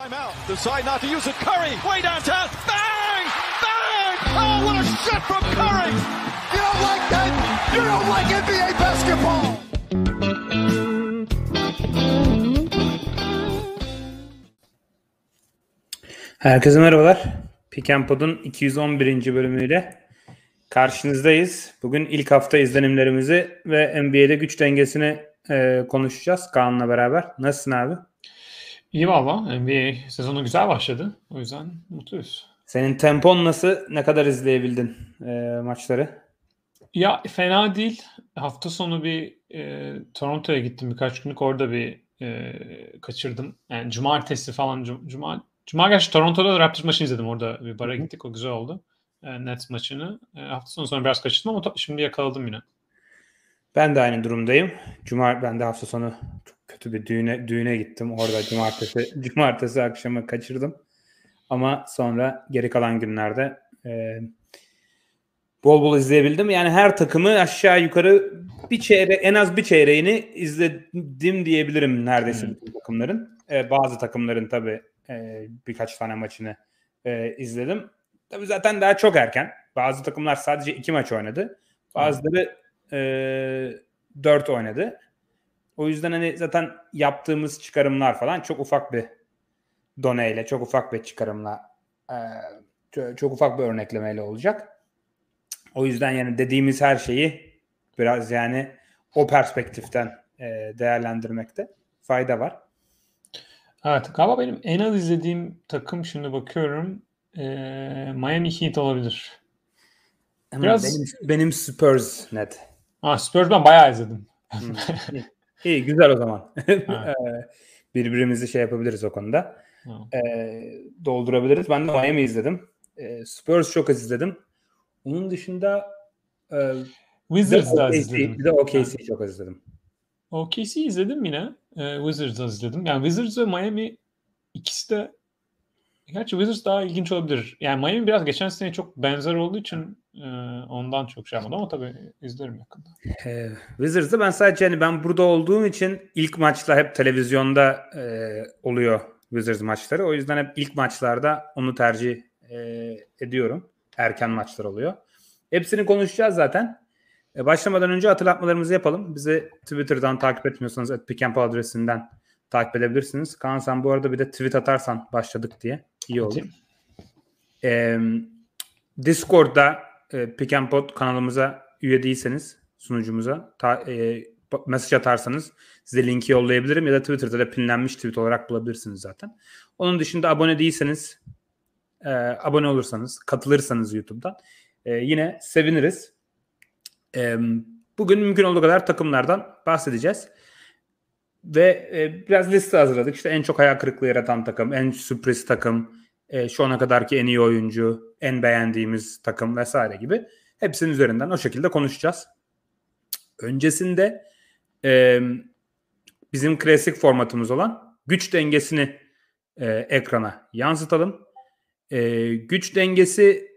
Timeout. Decide not to use it. Curry, way downtown. Bang! Bang! Oh, what a shot from Curry! You don't like that? You don't like NBA basketball! Herkese merhabalar. Pick and Pod'un 211. bölümüyle karşınızdayız. Bugün ilk hafta izlenimlerimizi ve NBA'de güç dengesini e, konuşacağız Kaan'la beraber. Nasılsın abi? İyi valla. NBA sezonu güzel başladı. O yüzden mutluyuz. Senin tempon nasıl? Ne kadar izleyebildin e, maçları? Ya fena değil. Hafta sonu bir e, Toronto'ya gittim birkaç günlük. Orada bir e, kaçırdım. Yani cumartesi falan. cum- Cuma, Cuma gerçi Toronto'da da Raptors maçını izledim. Orada bir bara gittik. O güzel oldu. E, Nets maçını. E, hafta sonu sonra biraz kaçırdım ama şimdi yakaladım yine. Ben de aynı durumdayım. Cuma ben de hafta sonu kötü bir düğüne düğüne gittim. Orada cumartesi cumartesi akşamı kaçırdım. Ama sonra geri kalan günlerde e, bol bol izleyebildim. Yani her takımı aşağı yukarı bir çeyre en az bir çeyreğini izledim diyebilirim neredeyse Hmm. takımların. E, bazı takımların tabii e, birkaç tane maçını e, izledim. Tabii zaten daha çok erken. Bazı takımlar sadece iki maç oynadı. Bazıları e, dört oynadı. O yüzden hani zaten yaptığımız çıkarımlar falan çok ufak bir doneyle, çok ufak bir çıkarımla, e, çok, ufak bir örneklemeyle olacak. O yüzden yani dediğimiz her şeyi biraz yani o perspektiften e, değerlendirmekte fayda var. Evet galiba benim en az izlediğim takım şimdi bakıyorum. e, Miami Heat olabilir. Biraz- benim, benim Spurs net. Ah Spurs ben bayağı izledim. İyi, güzel o zaman. E, Birbirimizi şey yapabiliriz o konuda. E, doldurabiliriz. Ben de Miami izledim. E, Spurs çok az izledim. Onun dışında e, Wizards da izledim. bir de OKC çok az izledim. OKC izledim yine. Ee, Wizards da izledim. Yani Wizards ve Miami ikisi de Gerçi Wizards daha ilginç olabilir. Yani Miami biraz geçen sene çok benzer olduğu için e, ondan çok şey yapmadım ama tabii izlerim yakında. Ee, Wizards'ı ben sadece hani ben burada olduğum için ilk maçlar hep televizyonda e, oluyor Wizards maçları. O yüzden hep ilk maçlarda onu tercih e, ediyorum. Erken maçlar oluyor. Hepsini konuşacağız zaten. E, başlamadan önce hatırlatmalarımızı yapalım. Bizi Twitter'dan takip etmiyorsanız @pickandpol adresinden takip edebilirsiniz. Kaan sen bu arada bir de tweet atarsan başladık diye iyi olur. Ee, Discord'da e, Pick and Pod kanalımıza üye değilseniz sunucumuza ta, e, mesaj atarsanız size linki yollayabilirim ya da Twitter'da da pinlenmiş tweet olarak bulabilirsiniz zaten. Onun dışında abone değilseniz e, abone olursanız katılırsanız YouTube'dan e, yine seviniriz. E, bugün mümkün olduğu kadar takımlardan bahsedeceğiz. Ve e, biraz liste hazırladık. İşte en çok hayal kırıklığı yaratan takım, en sürpriz takım, e, şu ana kadarki en iyi oyuncu, en beğendiğimiz takım vesaire gibi. Hepsinin üzerinden o şekilde konuşacağız. Öncesinde e, bizim klasik formatımız olan güç dengesini e, ekrana yansıtalım. E, güç dengesi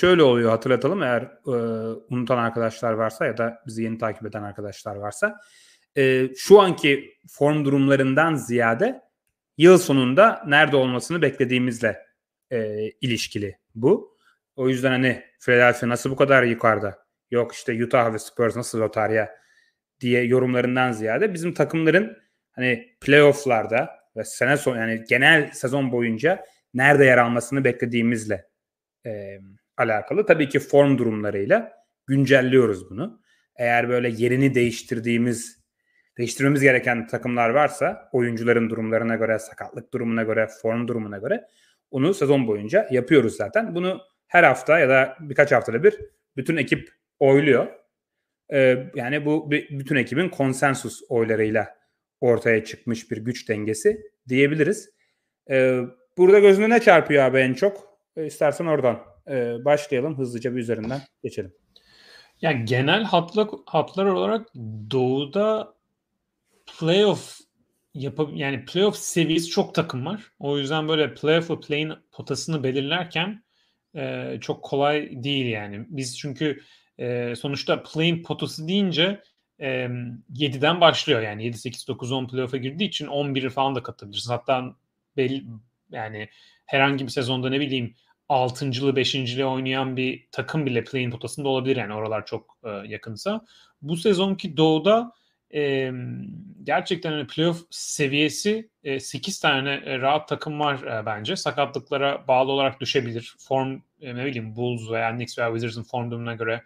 şöyle oluyor hatırlatalım eğer e, unutan arkadaşlar varsa ya da bizi yeni takip eden arkadaşlar varsa. E, şu anki form durumlarından ziyade yıl sonunda nerede olmasını beklediğimizle e, ilişkili bu. O yüzden hani Philadelphia nasıl bu kadar yukarıda? Yok işte Utah ve Spurs nasıl lotarya diye yorumlarından ziyade bizim takımların hani playofflarda ve sene son yani genel sezon boyunca nerede yer almasını beklediğimizle e, alakalı. Tabii ki form durumlarıyla güncelliyoruz bunu. Eğer böyle yerini değiştirdiğimiz değiştirmemiz gereken takımlar varsa oyuncuların durumlarına göre, sakatlık durumuna göre, form durumuna göre onu sezon boyunca yapıyoruz zaten. Bunu her hafta ya da birkaç haftada bir bütün ekip oyluyor. Ee, yani bu bütün ekibin konsensus oylarıyla ortaya çıkmış bir güç dengesi diyebiliriz. Ee, burada gözüne ne çarpıyor abi en çok? Ee, istersen oradan e, başlayalım. Hızlıca bir üzerinden geçelim. Yani genel hatla, hatlar olarak doğuda playoff yapab yani playoff seviyesi çok takım var. O yüzden böyle playoff ve play-in potasını belirlerken e, çok kolay değil yani. Biz çünkü e, sonuçta play-in potası deyince e, 7'den başlıyor yani 7 8 9 10 playoff'a girdiği için 11'i falan da katabilirsiniz. Hatta belli Yani herhangi bir sezonda ne bileyim 6.lı 5.li oynayan bir takım bile play-in potasında olabilir yani oralar çok e, yakınsa. Bu sezonki Doğu'da e, gerçekten hani playoff seviyesi e, 8 tane e, rahat takım var e, bence. Sakatlıklara bağlı olarak düşebilir. Form e, ne bileyim Bulls veya Knicks veya Wizards'ın form durumuna göre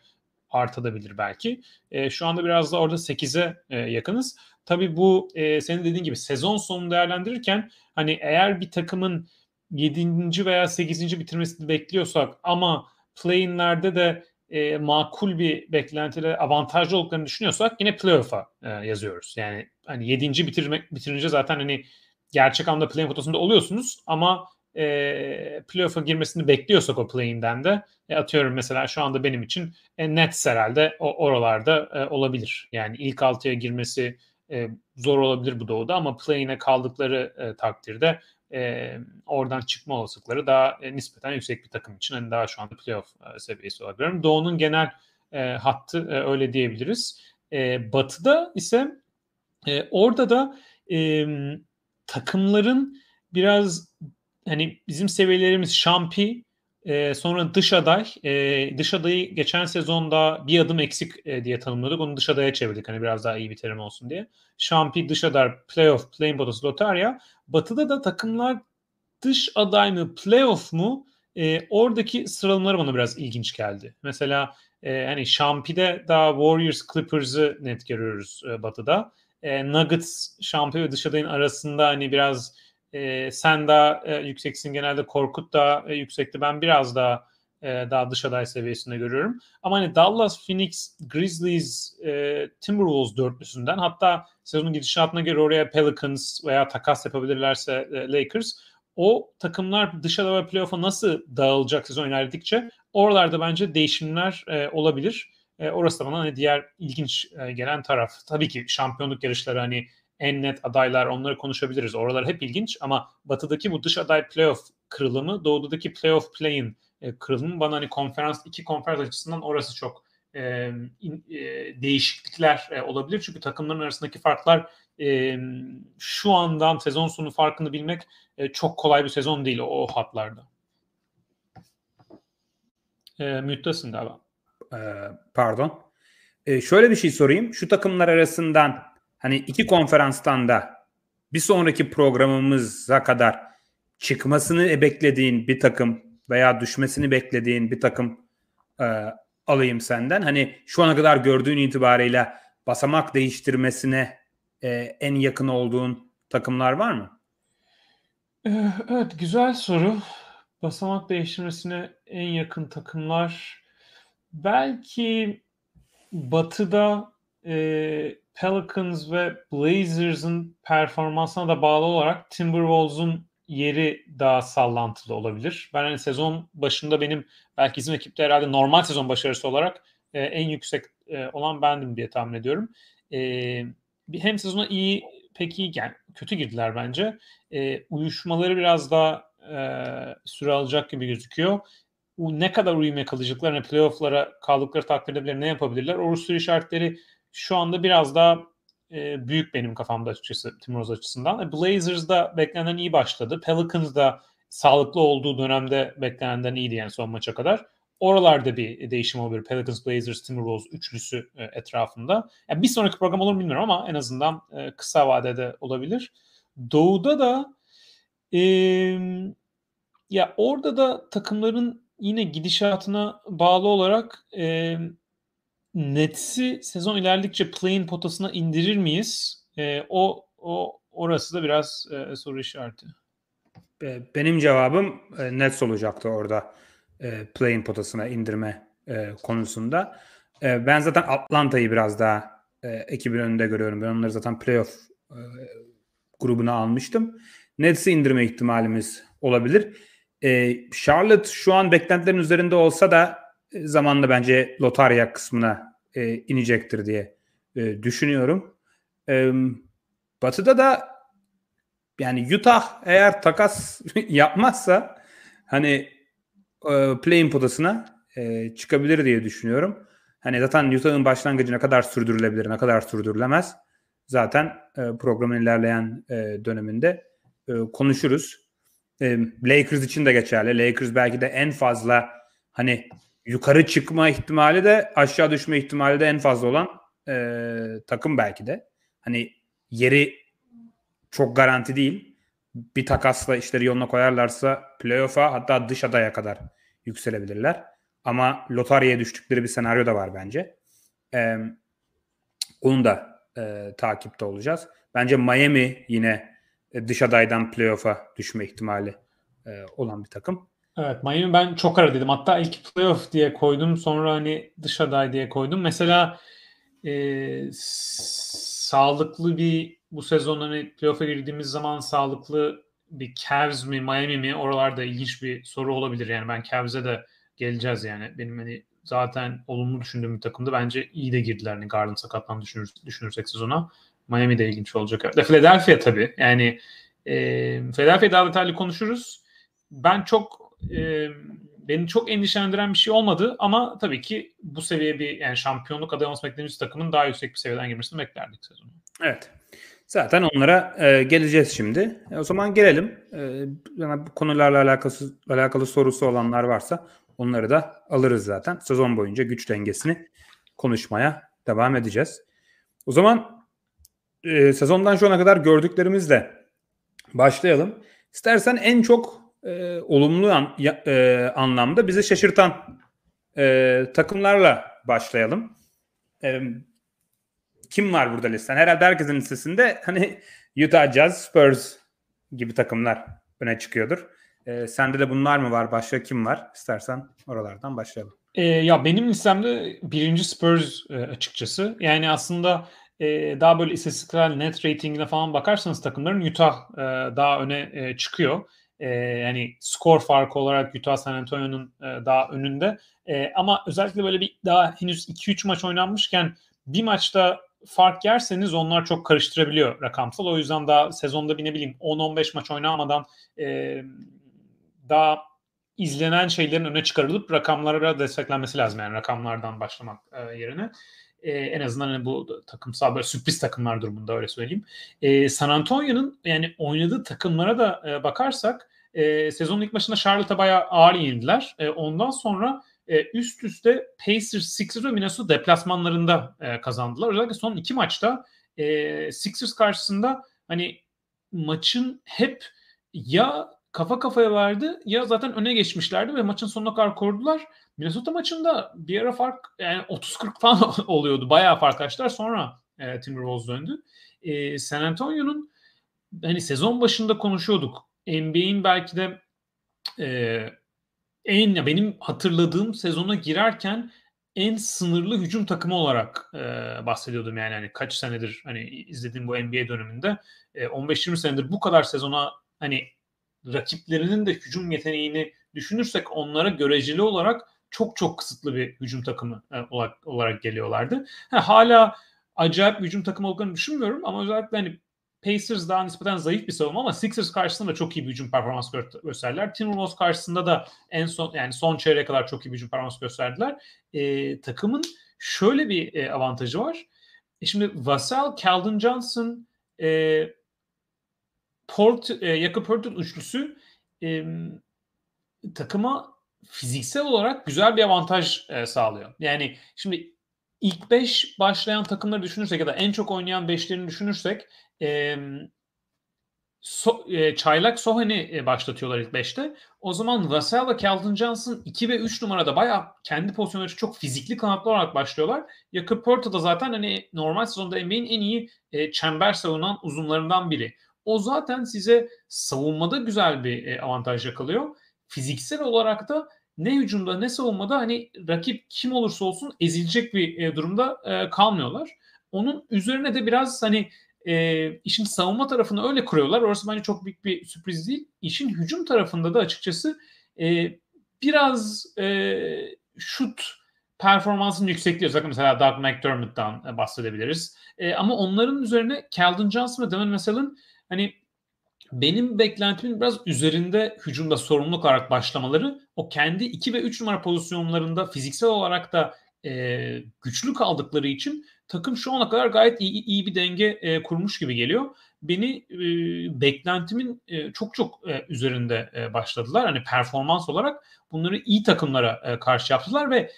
artabilir belki. E, şu anda biraz da orada 8'e e, yakınız. Tabii bu e, senin dediğin gibi sezon sonu değerlendirirken hani eğer bir takımın 7. veya 8. bitirmesini bekliyorsak ama play-in'lerde de e, makul bir beklentiyle avantajlı olduklarını düşünüyorsak yine playoff'a e, yazıyoruz. Yani hani 7. bitirmek bitirince zaten hani gerçek anlamda play-in potasında oluyorsunuz ama e, playoff'a girmesini bekliyorsak o play-in'den de e, atıyorum mesela şu anda benim için e, Nets herhalde o, oralarda e, olabilir. Yani ilk altıya girmesi e, zor olabilir bu doğuda ama play-in'e kaldıkları e, takdirde e, oradan çıkma olasılıkları daha e, nispeten yüksek bir takım için hani daha şu anda playoff e, seviyesi olabilir. Doğu'nun genel e, hattı e, öyle diyebiliriz. E, batı'da ise e, orada da e, takımların biraz hani bizim seviyelerimiz şampi e, sonra dış aday. E, dış adayı geçen sezonda bir adım eksik e, diye tanımladık. Onu dış adaya çevirdik. Hani biraz daha iyi bir terim olsun diye. Şampi, dış aday, playoff, play-in potası, lotarya. Batı'da da takımlar dış aday mı, playoff mu? E, oradaki sıralamaları bana biraz ilginç geldi. Mesela e, hani Şampi'de daha Warriors, Clippers'ı net görüyoruz e, Batı'da. E, Nuggets, Şampi ve dış adayın arasında hani biraz e, sen daha e, yükseksin genelde Korkut da e, yüksekti. Ben biraz daha e, daha dış aday seviyesinde görüyorum. Ama hani Dallas, Phoenix, Grizzlies, e, Timberwolves dörtlüsünden hatta sezonun gidişatına göre oraya Pelicans veya takas yapabilirlerse e, Lakers o takımlar dışarıda ve playoff'a nasıl dağılacak sezon ilerledikçe oralarda bence değişimler e, olabilir. E, orası da bana hani diğer ilginç e, gelen taraf. Tabii ki şampiyonluk yarışları hani en net adaylar onları konuşabiliriz. Oralar hep ilginç ama batıdaki bu dış aday playoff kırılımı, doğudaki playoff play'in e, kırılımı bana hani konferans iki konferans açısından orası çok e, e, değişiklikler e, olabilir. Çünkü takımların arasındaki farklar e, şu andan sezon sonu farkını bilmek e, çok kolay bir sezon değil o, o hatlarda. E, müttasın galiba. Ee, pardon. Ee, şöyle bir şey sorayım. Şu takımlar arasından hani iki konferanstan da bir sonraki programımıza kadar çıkmasını beklediğin bir takım veya düşmesini beklediğin bir takım e, alayım senden. Hani şu ana kadar gördüğün itibarıyla basamak değiştirmesine e, en yakın olduğun takımlar var mı? Ee, evet güzel soru. Basamak değiştirmesine en yakın takımlar belki Batı'da e, Pelicans ve Blazers'ın performansına da bağlı olarak Timberwolves'un yeri daha sallantılı olabilir. Ben hani sezon başında benim belki bizim ekipte herhalde normal sezon başarısı olarak e, en yüksek e, olan bendim diye tahmin ediyorum. E, hem sezona iyi pek iyi yani kötü girdiler bence. E, uyuşmaları biraz daha e, süre alacak gibi gözüküyor. Ne kadar uyum yakalayacaklar, hani playoff'lara kaldıkları takdirde bile ne yapabilirler? O sürü işaretleri şu anda biraz daha e, büyük benim kafamda açıkçası Timuruz açısından. E, Blazers da beklenenden iyi başladı. Pelicans da sağlıklı olduğu dönemde beklenenden iyiydi yani son maça kadar. Oralarda bir değişim olabilir. Pelicans, Blazers, Timberwolves üçlüsü e, etrafında. Yani bir sonraki program olur mu bilmiyorum ama en azından e, kısa vadede olabilir. Doğu'da da e, ya orada da takımların yine gidişatına bağlı olarak e, Nets'i sezon ilerledikçe play-in potasına indirir miyiz? E, o o orası da biraz e, soru işareti. Benim cevabım e, Nets olacaktı orada e, play-in potasına indirme e, konusunda. E, ben zaten Atlanta'yı biraz daha e, ekibin önünde görüyorum. Ben onları zaten playoff e, grubuna almıştım. Nets'i indirme ihtimalimiz olabilir. E, Charlotte şu an beklentilerin üzerinde olsa da zamanla bence lotarya kısmına e, inecektir diye e, düşünüyorum. E, batı'da da yani Utah eğer takas yapmazsa hani e, play-in potasına e, çıkabilir diye düşünüyorum. Hani zaten Utah'ın başlangıcı ne kadar sürdürülebilir, ne kadar sürdürülemez zaten e, programın ilerleyen e, döneminde e, konuşuruz. e, Lakers için de geçerli. Lakers belki de en fazla hani yukarı çıkma ihtimali de aşağı düşme ihtimali de en fazla olan e, takım belki de. Hani yeri çok garanti değil. Bir takasla işleri yoluna koyarlarsa playoff'a hatta dış adaya kadar yükselebilirler. Ama lotaryaya düştükleri bir senaryo da var bence. Ee, onu da e, takipte olacağız. Bence Miami yine e, dış adaydan playoff'a düşme ihtimali e, olan bir takım. Evet Miami ben çok ara dedim. Hatta ilk playoff diye koydum. Sonra hani dış aday diye koydum. Mesela e, sağlıklı bir bu sezon hani playoff'a girdiğimiz zaman sağlıklı bir Cavs mi Miami mi oralarda ilginç bir soru olabilir. Yani ben Cavs'e de geleceğiz yani. Benim hani zaten olumlu düşündüğüm bir takımdı. Bence iyi de girdiler. Hani Garden sakatlan düşünür, düşünürsek sezona. Miami de ilginç olacak. De Philadelphia tabii. Yani e, Philadelphia daha detaylı konuşuruz. Ben çok e, beni çok endişelendiren bir şey olmadı ama tabii ki bu seviye bir yani şampiyonluk adayı olması beklediğimiz takımın daha yüksek bir seviyeden girmesini beklerdik sezonu. Evet. Zaten onlara e, geleceğiz şimdi. E, o zaman gelelim. E, yani bu konularla alakalı, alakalı sorusu olanlar varsa onları da alırız zaten. Sezon boyunca güç dengesini konuşmaya devam edeceğiz. O zaman e, sezondan şu ana kadar gördüklerimizle başlayalım. İstersen en çok e, olumlu an, e, anlamda bizi şaşırtan e, takımlarla başlayalım. E, kim var burada listen? Herhalde herkesin listesinde hani Utah Jazz, Spurs gibi takımlar öne çıkıyordur. E, sende de bunlar mı var? Başka kim var? İstersen oralardan başlayalım. E, ya benim listemde birinci Spurs e, açıkçası. Yani aslında e, daha böyle istatistiksel net ratingine falan bakarsanız takımların Utah e, daha öne e, çıkıyor. E, yani skor farkı olarak Utah San Antonio'nun e, daha önünde. E, ama özellikle böyle bir daha henüz 2-3 maç oynanmışken bir maçta fark yerseniz onlar çok karıştırabiliyor rakamsal. O yüzden daha sezonda bir ne bileyim 10-15 maç oynamadan e, daha izlenen şeylerin öne çıkarılıp rakamlara desteklenmesi lazım. Yani rakamlardan başlamak e, yerine. E, en azından hani bu takımsal böyle sürpriz takımlar durumunda öyle söyleyeyim. E, San Antonio'nun yani oynadığı takımlara da e, bakarsak e, sezonun ilk başında Charlotte'a bayağı ağır yenildiler. E, ondan sonra e, üst üste Pacers, Sixers ve Minnesota deplasmanlarında e, kazandılar. Özellikle son iki maçta e, Sixers karşısında hani maçın hep ya kafa kafaya vardı ya zaten öne geçmişlerdi ve maçın sonuna kadar korudular. Minnesota maçında bir ara fark yani 30-40 falan oluyordu. Bayağı fark açtılar. Sonra e, Timberwolves döndü. E, San Antonio'nun hani sezon başında konuşuyorduk. NBA'in belki de e, en benim hatırladığım sezona girerken en sınırlı hücum takımı olarak e, bahsediyordum yani hani kaç senedir hani izlediğim bu NBA döneminde e, 15-20 senedir bu kadar sezona hani rakiplerinin de hücum yeteneğini düşünürsek onlara göreceli olarak çok çok kısıtlı bir hücum takımı e, olarak, olarak geliyorlardı. Ha, hala acayip bir hücum takımı olduğunu düşünmüyorum ama özellikle hani Pacers daha nispeten zayıf bir savunma ama Sixers karşısında da çok iyi bir hücum performans gösterdiler. Timberwolves karşısında da en son yani son çeyreğe kadar çok iyi bir hücum performans gösterdiler. E, takımın şöyle bir e, avantajı var. E, şimdi Vassell, Calvin Johnson, e, Port, e, Jakob Porter üçlüsü e, takıma fiziksel olarak güzel bir avantaj e, sağlıyor. Yani şimdi ilk 5 başlayan takımları düşünürsek ya da en çok oynayan 5'lerini düşünürsek e, so, e, Çaylak Sohan'i e, başlatıyorlar ilk 5'te. O zaman Vassell ve Calvin Johnson 2 ve 3 numarada bayağı kendi pozisyonları çok fizikli kanatlı olarak başlıyorlar. Jakob Porter da zaten hani normal sezonda NBA'in en iyi e, çember savunan uzunlarından biri. O zaten size savunmada güzel bir e, avantaj yakalıyor. Fiziksel olarak da ne hücumda ne savunmada hani rakip kim olursa olsun ezilecek bir e, durumda e, kalmıyorlar. Onun üzerine de biraz hani e, işin savunma tarafını öyle kuruyorlar. Orası bence çok büyük bir sürpriz değil. İşin hücum tarafında da açıkçası e, biraz e, şut performansının yüksekliği. Özellikle mesela Doug McDermott'dan bahsedebiliriz. E, ama onların üzerine Calvin Johnson ve Devin Vassell'ın hani benim beklentimin biraz üzerinde hücumda sorumluluk olarak başlamaları o kendi 2 ve 3 numara pozisyonlarında fiziksel olarak da e, güçlü kaldıkları için takım şu ana kadar gayet iyi, iyi bir denge e, kurmuş gibi geliyor. beni e, beklentimin e, çok çok e, üzerinde e, başladılar. Hani performans olarak bunları iyi takımlara e, karşı yaptılar ve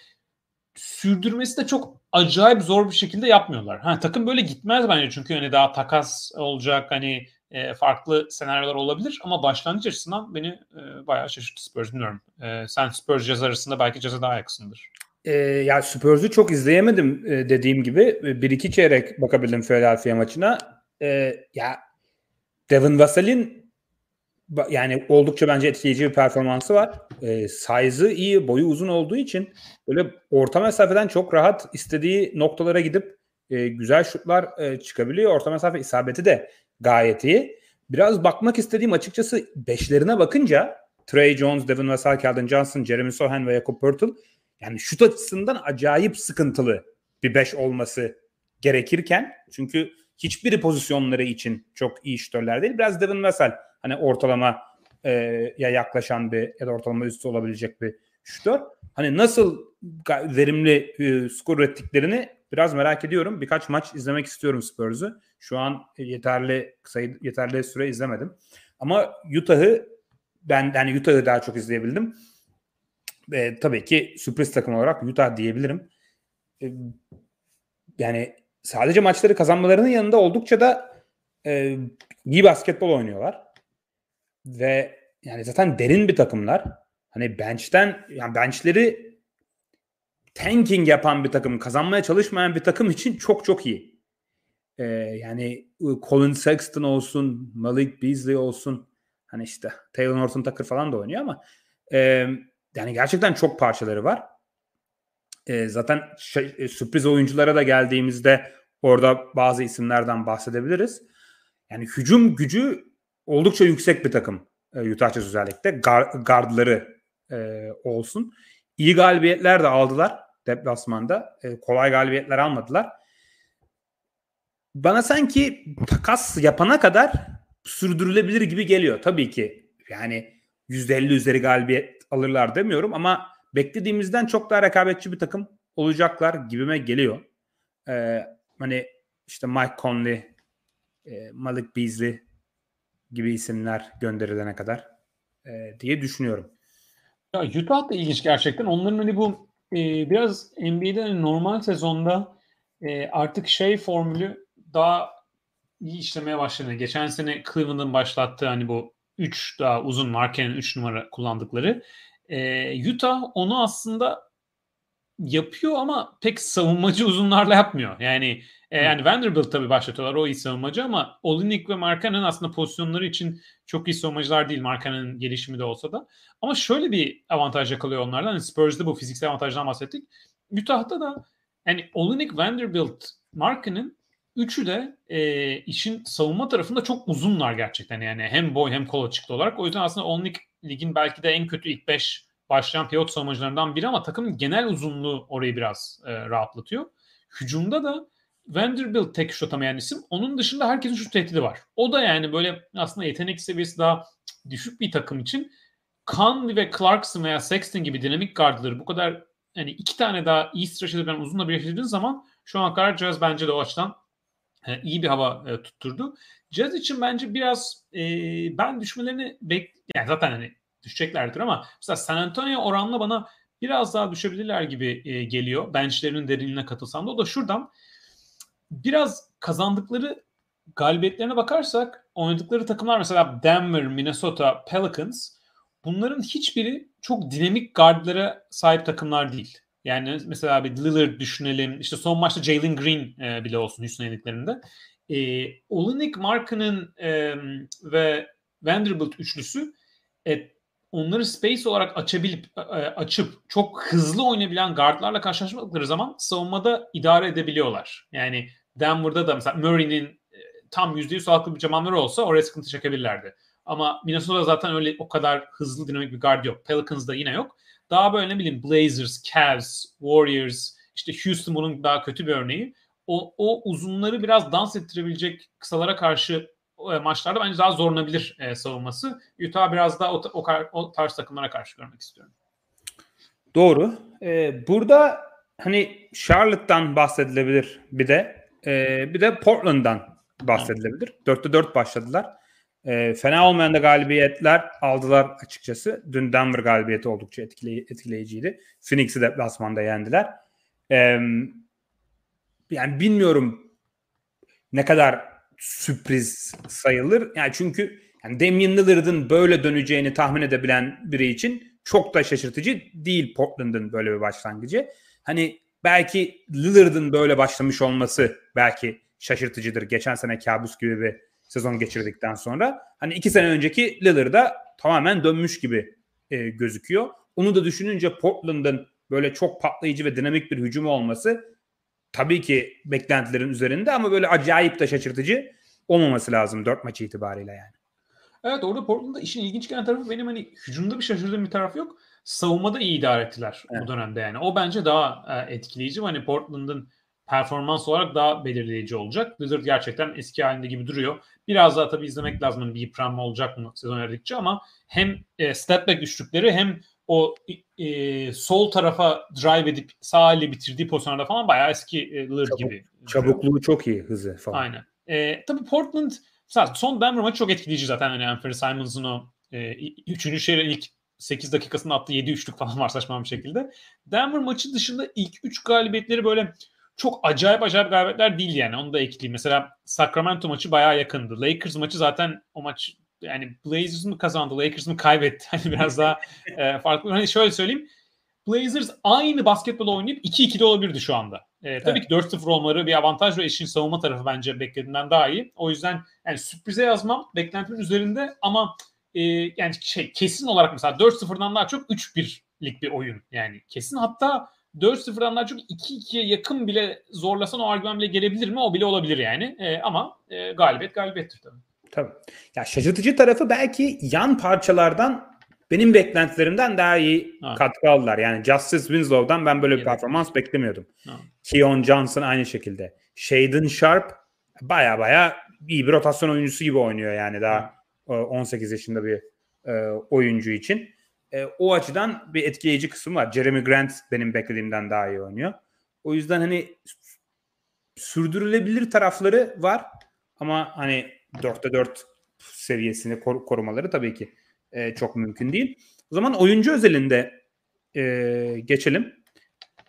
sürdürmesi de çok acayip zor bir şekilde yapmıyorlar. Ha, takım böyle gitmez bence çünkü hani daha takas olacak hani e, farklı senaryolar olabilir ama başlangıç açısından beni e, bayağı şaşırttı Spurs bilmiyorum. E, sen Spurs Jazz arasında belki Jazz'a daha yakınsındır. E, ya Spurs'u çok izleyemedim e, dediğim gibi. Bir iki çeyrek bakabildim Philadelphia maçına. E, ya Devin Vassell'in yani oldukça bence etkileyici bir performansı var. E, size'ı iyi, boyu uzun olduğu için böyle orta mesafeden çok rahat istediği noktalara gidip e, güzel şutlar e, çıkabiliyor. Orta mesafe isabeti de gayet iyi. Biraz bakmak istediğim açıkçası beşlerine bakınca Trey Jones, Devin Vassell, Keldon Johnson, Jeremy Sohan ve Jakob Pertl yani şut açısından acayip sıkıntılı bir beş olması gerekirken çünkü hiçbiri pozisyonları için çok iyi şutörler değil. Biraz Devin Vassell hani ortalama e, ya yaklaşan bir ya da ortalama üstü olabilecek bir şutör. Hani nasıl verimli e, skor ürettiklerini biraz merak ediyorum. Birkaç maç izlemek istiyorum Spurs'u. Şu an yeterli sayı yeterli süre izlemedim. Ama Utah'ı ben yani Utah'ı daha çok izleyebildim. E, tabii ki sürpriz takım olarak Utah diyebilirim. E, yani sadece maçları kazanmalarının yanında oldukça da e, iyi basketbol oynuyorlar. Ve yani zaten derin bir takımlar. Hani bench'ten yani bench'leri tanking yapan bir takım, kazanmaya çalışmayan bir takım için çok çok iyi. Ee, yani Colin Sexton olsun, Malik Beasley olsun, hani işte Taylor Norton Tucker falan da oynuyor ama e, yani gerçekten çok parçaları var. E, zaten şey, e, sürpriz oyunculara da geldiğimizde orada bazı isimlerden bahsedebiliriz. Yani hücum gücü oldukça yüksek bir takım e, Utah Jazz özellikle. Gar, gardları e, olsun. İyi galibiyetler de aldılar deplasmanda. E, kolay galibiyetler almadılar. Bana sanki takas yapana kadar sürdürülebilir gibi geliyor. Tabii ki yani %50 üzeri galibiyet alırlar demiyorum ama beklediğimizden çok daha rekabetçi bir takım olacaklar gibime geliyor. Ee, hani işte Mike Conley, e, Malik Beasley gibi isimler gönderilene kadar e, diye düşünüyorum. Ya Utah da ilginç gerçekten. Onların hani bu e, biraz NBA'de hani normal sezonda e, artık şey formülü daha iyi işlemeye başladı. Geçen sene Cleveland'ın başlattığı hani bu 3 daha uzun markenin 3 numara kullandıkları. E, Utah onu aslında yapıyor ama pek savunmacı uzunlarla yapmıyor. Yani e, yani Vanderbilt tabii başlatıyorlar o iyi savunmacı ama Olinik ve Markkanen aslında pozisyonları için çok iyi savunmacılar değil Markkanen'in gelişimi de olsa da. Ama şöyle bir avantaj yakalıyor onlardan. Yani Spurs'da bu fiziksel avantajdan bahsettik. Utah'ta da yani Olinik, Vanderbilt, Markkanen üçü de e, işin savunma tarafında çok uzunlar gerçekten. Yani hem boy hem kol açıklı olarak. O yüzden aslında Olinik ligin belki de en kötü ilk 5 başlayan pivot savunmacılarından biri ama takımın genel uzunluğu orayı biraz e, rahatlatıyor. Hücumda da Vanderbilt tek şut atamayan isim. Onun dışında herkesin şu tehdidi var. O da yani böyle aslında yetenek seviyesi daha düşük bir takım için Conley ve Clarkson veya Sexton gibi dinamik gardları bu kadar yani iki tane daha iyi stretch edebilen uzunla birleştirdiğin zaman şu an kadar Jazz bence de o açıdan e, iyi bir hava e, tutturdu. Jazz için bence biraz e, ben düşmelerini bek yani zaten hani düşeceklerdir ama mesela San Antonio oranla bana biraz daha düşebilirler gibi e, geliyor. Benchlerinin derinliğine katılsam da o da şuradan biraz kazandıkları galibiyetlerine bakarsak oynadıkları takımlar mesela Denver, Minnesota, Pelicans bunların hiçbiri çok dinamik gardlara sahip takımlar değil. Yani mesela bir Lillard düşünelim. İşte son maçta Jalen Green e, bile olsun Houston yediklerinde. E, Olenek Markkanen e, ve Vanderbilt üçlüsü e, onları space olarak açabilip e, açıp çok hızlı oynayabilen guardlarla karşılaşmadıkları zaman savunmada idare edebiliyorlar. Yani Denver'da da mesela Murray'nin e, tam %100 sağlıklı bir camamları olsa oraya sıkıntı çekebilirlerdi. Ama Minnesota zaten öyle o kadar hızlı dinamik bir guard yok. Pelicans'da yine yok. Daha böyle ne bileyim Blazers, Cavs, Warriors, işte Houston bunun daha kötü bir örneği. O, o uzunları biraz dans ettirebilecek kısalara karşı e, maçlarda bence daha zorlanabilir e, savunması. Utah biraz daha o, o, o tarz takımlara karşı görmek istiyorum. Doğru. Ee, burada hani Charlotte'dan bahsedilebilir bir de. Ee, bir de Portland'dan bahsedilebilir. 4'te 4 başladılar. E, fena olmayan da galibiyetler aldılar açıkçası. Dün Denver galibiyeti oldukça etkiley- etkileyiciydi. Phoenix'i deplasmanda yendiler. E, yani bilmiyorum ne kadar sürpriz sayılır. Yani çünkü yani Damian Lillard'ın böyle döneceğini tahmin edebilen biri için çok da şaşırtıcı değil Portland'ın böyle bir başlangıcı. Hani belki Lillard'ın böyle başlamış olması belki şaşırtıcıdır. Geçen sene kabus gibi bir sezon geçirdikten sonra. Hani iki sene önceki Lillard'a tamamen dönmüş gibi e, gözüküyor. Onu da düşününce Portland'ın böyle çok patlayıcı ve dinamik bir hücumu olması tabii ki beklentilerin üzerinde ama böyle acayip de şaşırtıcı olmaması lazım dört maç itibariyle yani. Evet orada Portland'da işin ilginç gelen tarafı benim hani hücumda bir şaşırdığım bir taraf yok. Savunmada iyi idare ettiler evet. bu dönemde yani. O bence daha e, etkileyici. Hani Portland'ın performans olarak daha belirleyici olacak. Lillard gerçekten eski halinde gibi duruyor. Biraz daha tabii izlemek lazım. Hani bir yıpranma olacak mı sezon ilerledikçe ama hem e, step back üçlükleri hem o e, sol tarafa drive edip sağ ile bitirdiği pozisyonlarda falan bayağı eski e, Lillard Çabuk, gibi. Çabukluğu çok iyi hızı falan. Aynen. E, tabii Portland son Denver maçı çok etkileyici zaten. Hani Anthony Simons'ın o e, üçüncü şehrin ilk 8 dakikasında attığı 7 üçlük falan var saçma bir şekilde. Denver maçı dışında ilk 3 galibiyetleri böyle çok acayip acayip galibiyetler değil yani. Onu da ekleyeyim. Mesela Sacramento maçı bayağı yakındı. Lakers maçı zaten o maç yani Blazers mı kazandı, Lakers mı kaybetti? Hani biraz daha e, farklı. Hani şöyle söyleyeyim. Blazers aynı basketbol oynayıp 2-2'de olabilirdi şu anda. E, tabii evet. ki 4-0 olmaları bir avantaj ve işin savunma tarafı bence beklediğinden daha iyi. O yüzden yani sürprize yazmam beklentimin üzerinde ama e, yani şey kesin olarak mesela 4-0'dan daha çok 3-1'lik bir oyun yani kesin. Hatta 4-0'dan daha çok 2-2'ye yakın bile zorlasan o argüman bile gelebilir mi? O bile olabilir yani. E, ama e, galibiyet galibiyettir tabii. Tabii. Ya şaşırtıcı tarafı belki yan parçalardan benim beklentilerimden daha iyi ha. katkı aldılar. Yani Justice Winslow'dan ben böyle bir performans beklemiyordum. Ha. Keon Johnson aynı şekilde. Shaden Sharp baya baya iyi bir rotasyon oyuncusu gibi oynuyor yani daha ha. 18 yaşında bir e, oyuncu için. E, o açıdan bir etkileyici kısım var. Jeremy Grant benim beklediğimden daha iyi oynuyor. O yüzden hani sürdürülebilir tarafları var ama hani 4'te 4 seviyesini kor- korumaları tabii ki e, çok mümkün değil. O zaman oyuncu özelinde e, geçelim.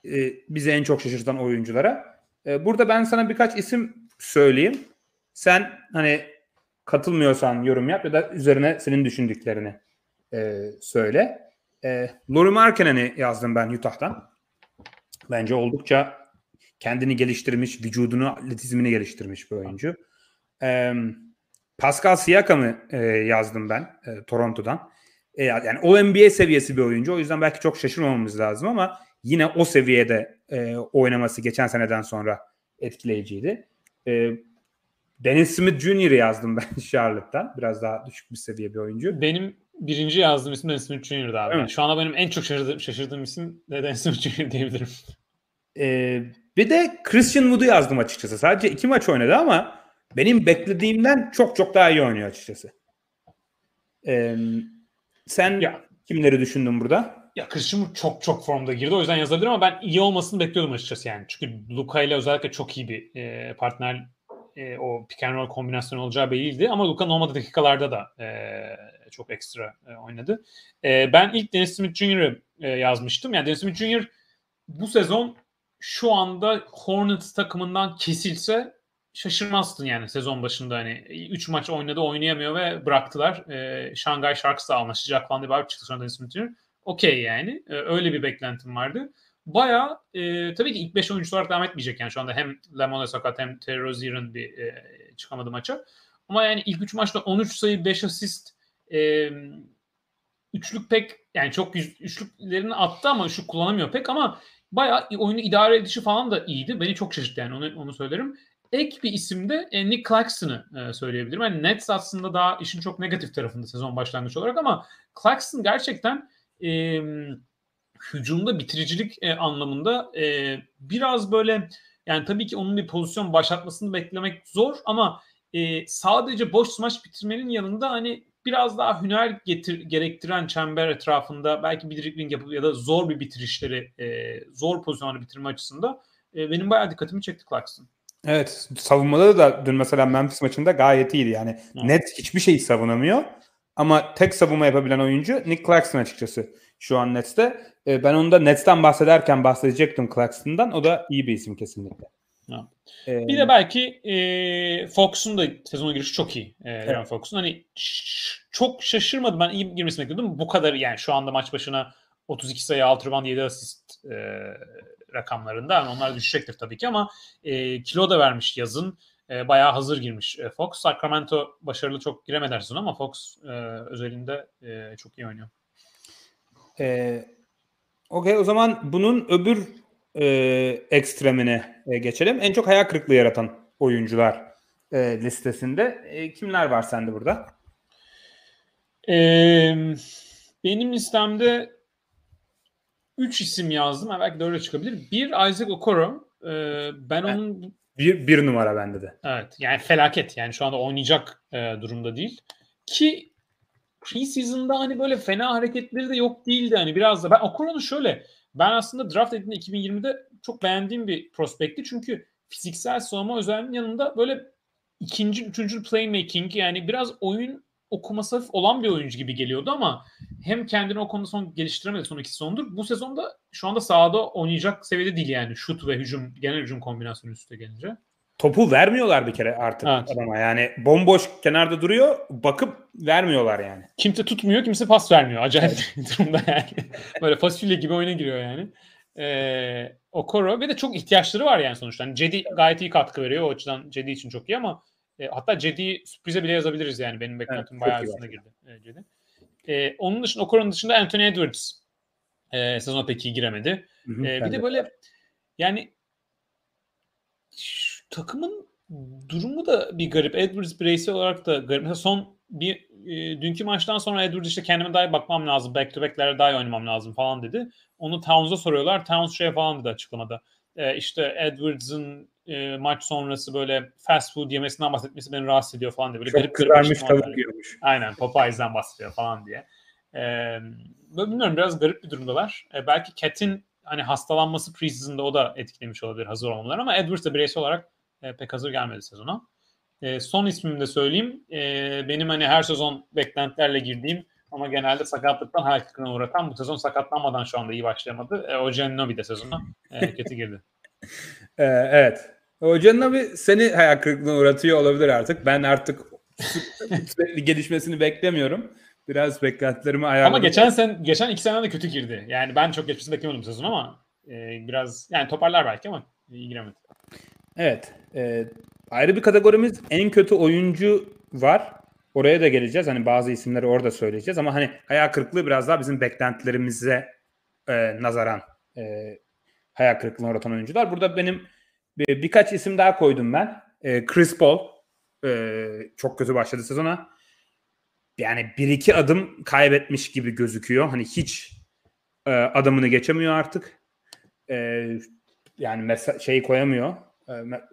E, bizi en çok şaşırtan oyunculara. E, burada ben sana birkaç isim söyleyeyim. Sen hani katılmıyorsan yorum yap ya da üzerine senin düşündüklerini e, söyle. E, Laurie Markkanen'i yazdım ben Utah'tan. Bence oldukça kendini geliştirmiş, vücudunu, atletizmini geliştirmiş bir oyuncu. E, Pascal Siakam'ı e, yazdım ben e, Toronto'dan. E, yani o NBA seviyesi bir oyuncu. O yüzden belki çok şaşırmamamız lazım ama yine o seviyede e, oynaması geçen seneden sonra etkileyiciydi. E, Dennis Smith Jr. yazdım ben Charlotte'dan. Biraz daha düşük bir seviye bir oyuncu. Benim birinci yazdığım isim Dennis Smith Jr.'da abi. Evet. Şu anda benim en çok şaşırdığım, şaşırdığım isim de Dennis Smith Jr. diyebilirim. Ee, bir de Christian Wood'u yazdım açıkçası. Sadece iki maç oynadı ama benim beklediğimden çok çok daha iyi oynuyor açıkçası. Ee, sen ya. kimleri düşündün burada? Ya Christian çok çok formda girdi. O yüzden yazabilirim ama ben iyi olmasını bekliyordum açıkçası yani. Çünkü Luka ile özellikle çok iyi bir e, partner e, o pick and roll kombinasyonu olacağı belliydi. Ama Luka olmadığı dakikalarda da e, çok ekstra e, oynadı. E, ben ilk Dennis Smith Jr.'ı e, yazmıştım. Yani Dennis Smith Jr. bu sezon şu anda Hornets takımından kesilse şaşırmazdın yani sezon başında hani 3 maç oynadı oynayamıyor ve bıraktılar. E, Shanghai Sharks'la anlaşacak falan diye bir çıktı sonra Dennis Smith Jr. Okey yani. E, öyle bir beklentim vardı. Baya e, tabii ki ilk 5 oyuncu olarak devam etmeyecek yani şu anda hem Lemon sakat hem Terry Rozier'ın bir e, çıkamadı maça. Ama yani ilk 3 maçta 13 sayı 5 asist e, üçlük pek yani çok üçlüklerini attı ama üçlük kullanamıyor pek ama bayağı oyunu idare edişi falan da iyiydi. Beni çok şaşırttı yani onu, onu söylerim. Ek bir isim de e, Nick Claxton'ı e, söyleyebilirim. Yani Nets aslında daha işin çok negatif tarafında sezon başlangıç olarak ama Claxton gerçekten e, hücumda bitiricilik e, anlamında e, biraz böyle yani tabii ki onun bir pozisyon başlatmasını beklemek zor ama e, sadece boş smaç bitirmenin yanında hani biraz daha hüner getir, gerektiren çember etrafında belki bir dribbling yapıp ya da zor bir bitirişleri e, zor pozisyonları bitirme açısında e, benim bayağı dikkatimi çekti Clarkson. Evet savunmada da dün mesela Memphis maçında gayet iyiydi yani. Evet. Net hiçbir şeyi savunamıyor. Ama tek savunma yapabilen oyuncu Nick Claxton açıkçası şu an Nets'te. E, ben onu da Nets'ten bahsederken bahsedecektim Claxton'dan. O da iyi bir isim kesinlikle. Ee, bir de belki e, Fox'un da sezona girişi çok iyi. E, evet. Fox'un hani çok şaşırmadım. Ben iyi girmesini bekliyordum. Bu kadar yani şu anda maç başına 32 sayı, 6 rebound, 7 asist e, rakamlarında. Yani onlar düşecektir tabii ki ama e, kilo da vermiş yazın. E, bayağı hazır girmiş e, Fox. Sacramento başarılı çok giremedi her ama Fox e, özelinde e, çok iyi oynuyor. E, Okey o zaman bunun öbür e, ekstremine e, geçelim. En çok hayal kırıklığı yaratan oyuncular e, listesinde. E, kimler var sende burada? E, benim listemde 3 isim yazdım. Belki 4'e çıkabilir. Bir Isaac Okoro. E, ben evet. onun bir, bir numara bende de. Evet. Yani felaket. Yani şu anda oynayacak e, durumda değil. Ki preseason'da hani böyle fena hareketleri de yok değildi. Hani biraz da ben Okoro'nu şöyle ben aslında draft edildiğinde 2020'de çok beğendiğim bir prospekti. Çünkü fiziksel savunma özelliğinin yanında böyle ikinci, üçüncü playmaking yani biraz oyun okuması hafif olan bir oyuncu gibi geliyordu ama hem kendini o konuda son geliştiremedi son iki sezondur. Bu sezonda şu anda sahada oynayacak seviyede değil yani şut ve hücum genel hücum kombinasyonu üstte gelince. Topu vermiyorlar bir kere artık evet. adama yani bomboş kenarda duruyor bakıp vermiyorlar yani. Kimse tutmuyor kimse pas vermiyor acayip bir durumda yani. Böyle fasulye gibi oyuna giriyor yani. Ee, Okoro ve de çok ihtiyaçları var yani sonuçta. Yani Cedi gayet iyi katkı veriyor o açıdan Cedi için çok iyi ama e, hatta Cedi'yi sürprize bile yazabiliriz yani. Benim beklentim evet, bayağı üstüne girdi e, Cedi. E, onun dışında Okoro'nun dışında Anthony Edwards e, sezona pek iyi giremedi. Hı hı, e, bir de, de böyle yani şu, takımın durumu da bir garip. Edwards bireysel olarak da garip. Mesela son bir e, dünkü maçtan sonra Edwards işte kendime daha iyi bakmam lazım. Back to back'lere daha iyi oynamam lazım falan dedi. Onu Towns'a soruyorlar. Towns şey falan dedi açıklamada. E, işte Edwards'ın e, maç sonrası böyle fast food yemesinden bahsetmesi beni rahatsız ediyor falan diye. Böyle Çok garip kızarmış tavuk yiyormuş. Aynen Popeyes'den bahsediyor falan diye. E, bilmiyorum biraz garip bir durumdalar. E, belki Cat'in hani hastalanması preseason'da o da etkilemiş olabilir hazır olmaları ama Edwards da bireysel olarak e, pek hazır gelmedi sezona. E, son ismimi de söyleyeyim. E, benim hani her sezon beklentilerle girdiğim ama genelde sakatlıktan hayal kırıklığına uğratan bu sezon sakatlanmadan şu anda iyi başlayamadı. E, Ojen Nobi de sezona e, kötü girdi. e, evet. Ojen Nobi seni hayal kırıklığına uğratıyor olabilir artık. Ben artık sürekli gelişmesini beklemiyorum. Biraz beklentilerimi ayarladım. Ama geçen sen geçen iki senede de kötü girdi. Yani ben çok geçmesini beklemiyordum sezon ama e, biraz yani toparlar belki ama iyi giremedi. Evet. E, ayrı bir kategorimiz en kötü oyuncu var. Oraya da geleceğiz. Hani bazı isimleri orada söyleyeceğiz ama hani hayal kırıklığı biraz daha bizim beklentilerimize e, nazaran e, hayal kırıklığına uğratan oyuncular. Burada benim birkaç isim daha koydum ben. E, Chris Paul e, çok kötü başladı sezona. Yani bir iki adım kaybetmiş gibi gözüküyor. Hani hiç e, adamını geçemiyor artık. E, yani mesa- şeyi koyamıyor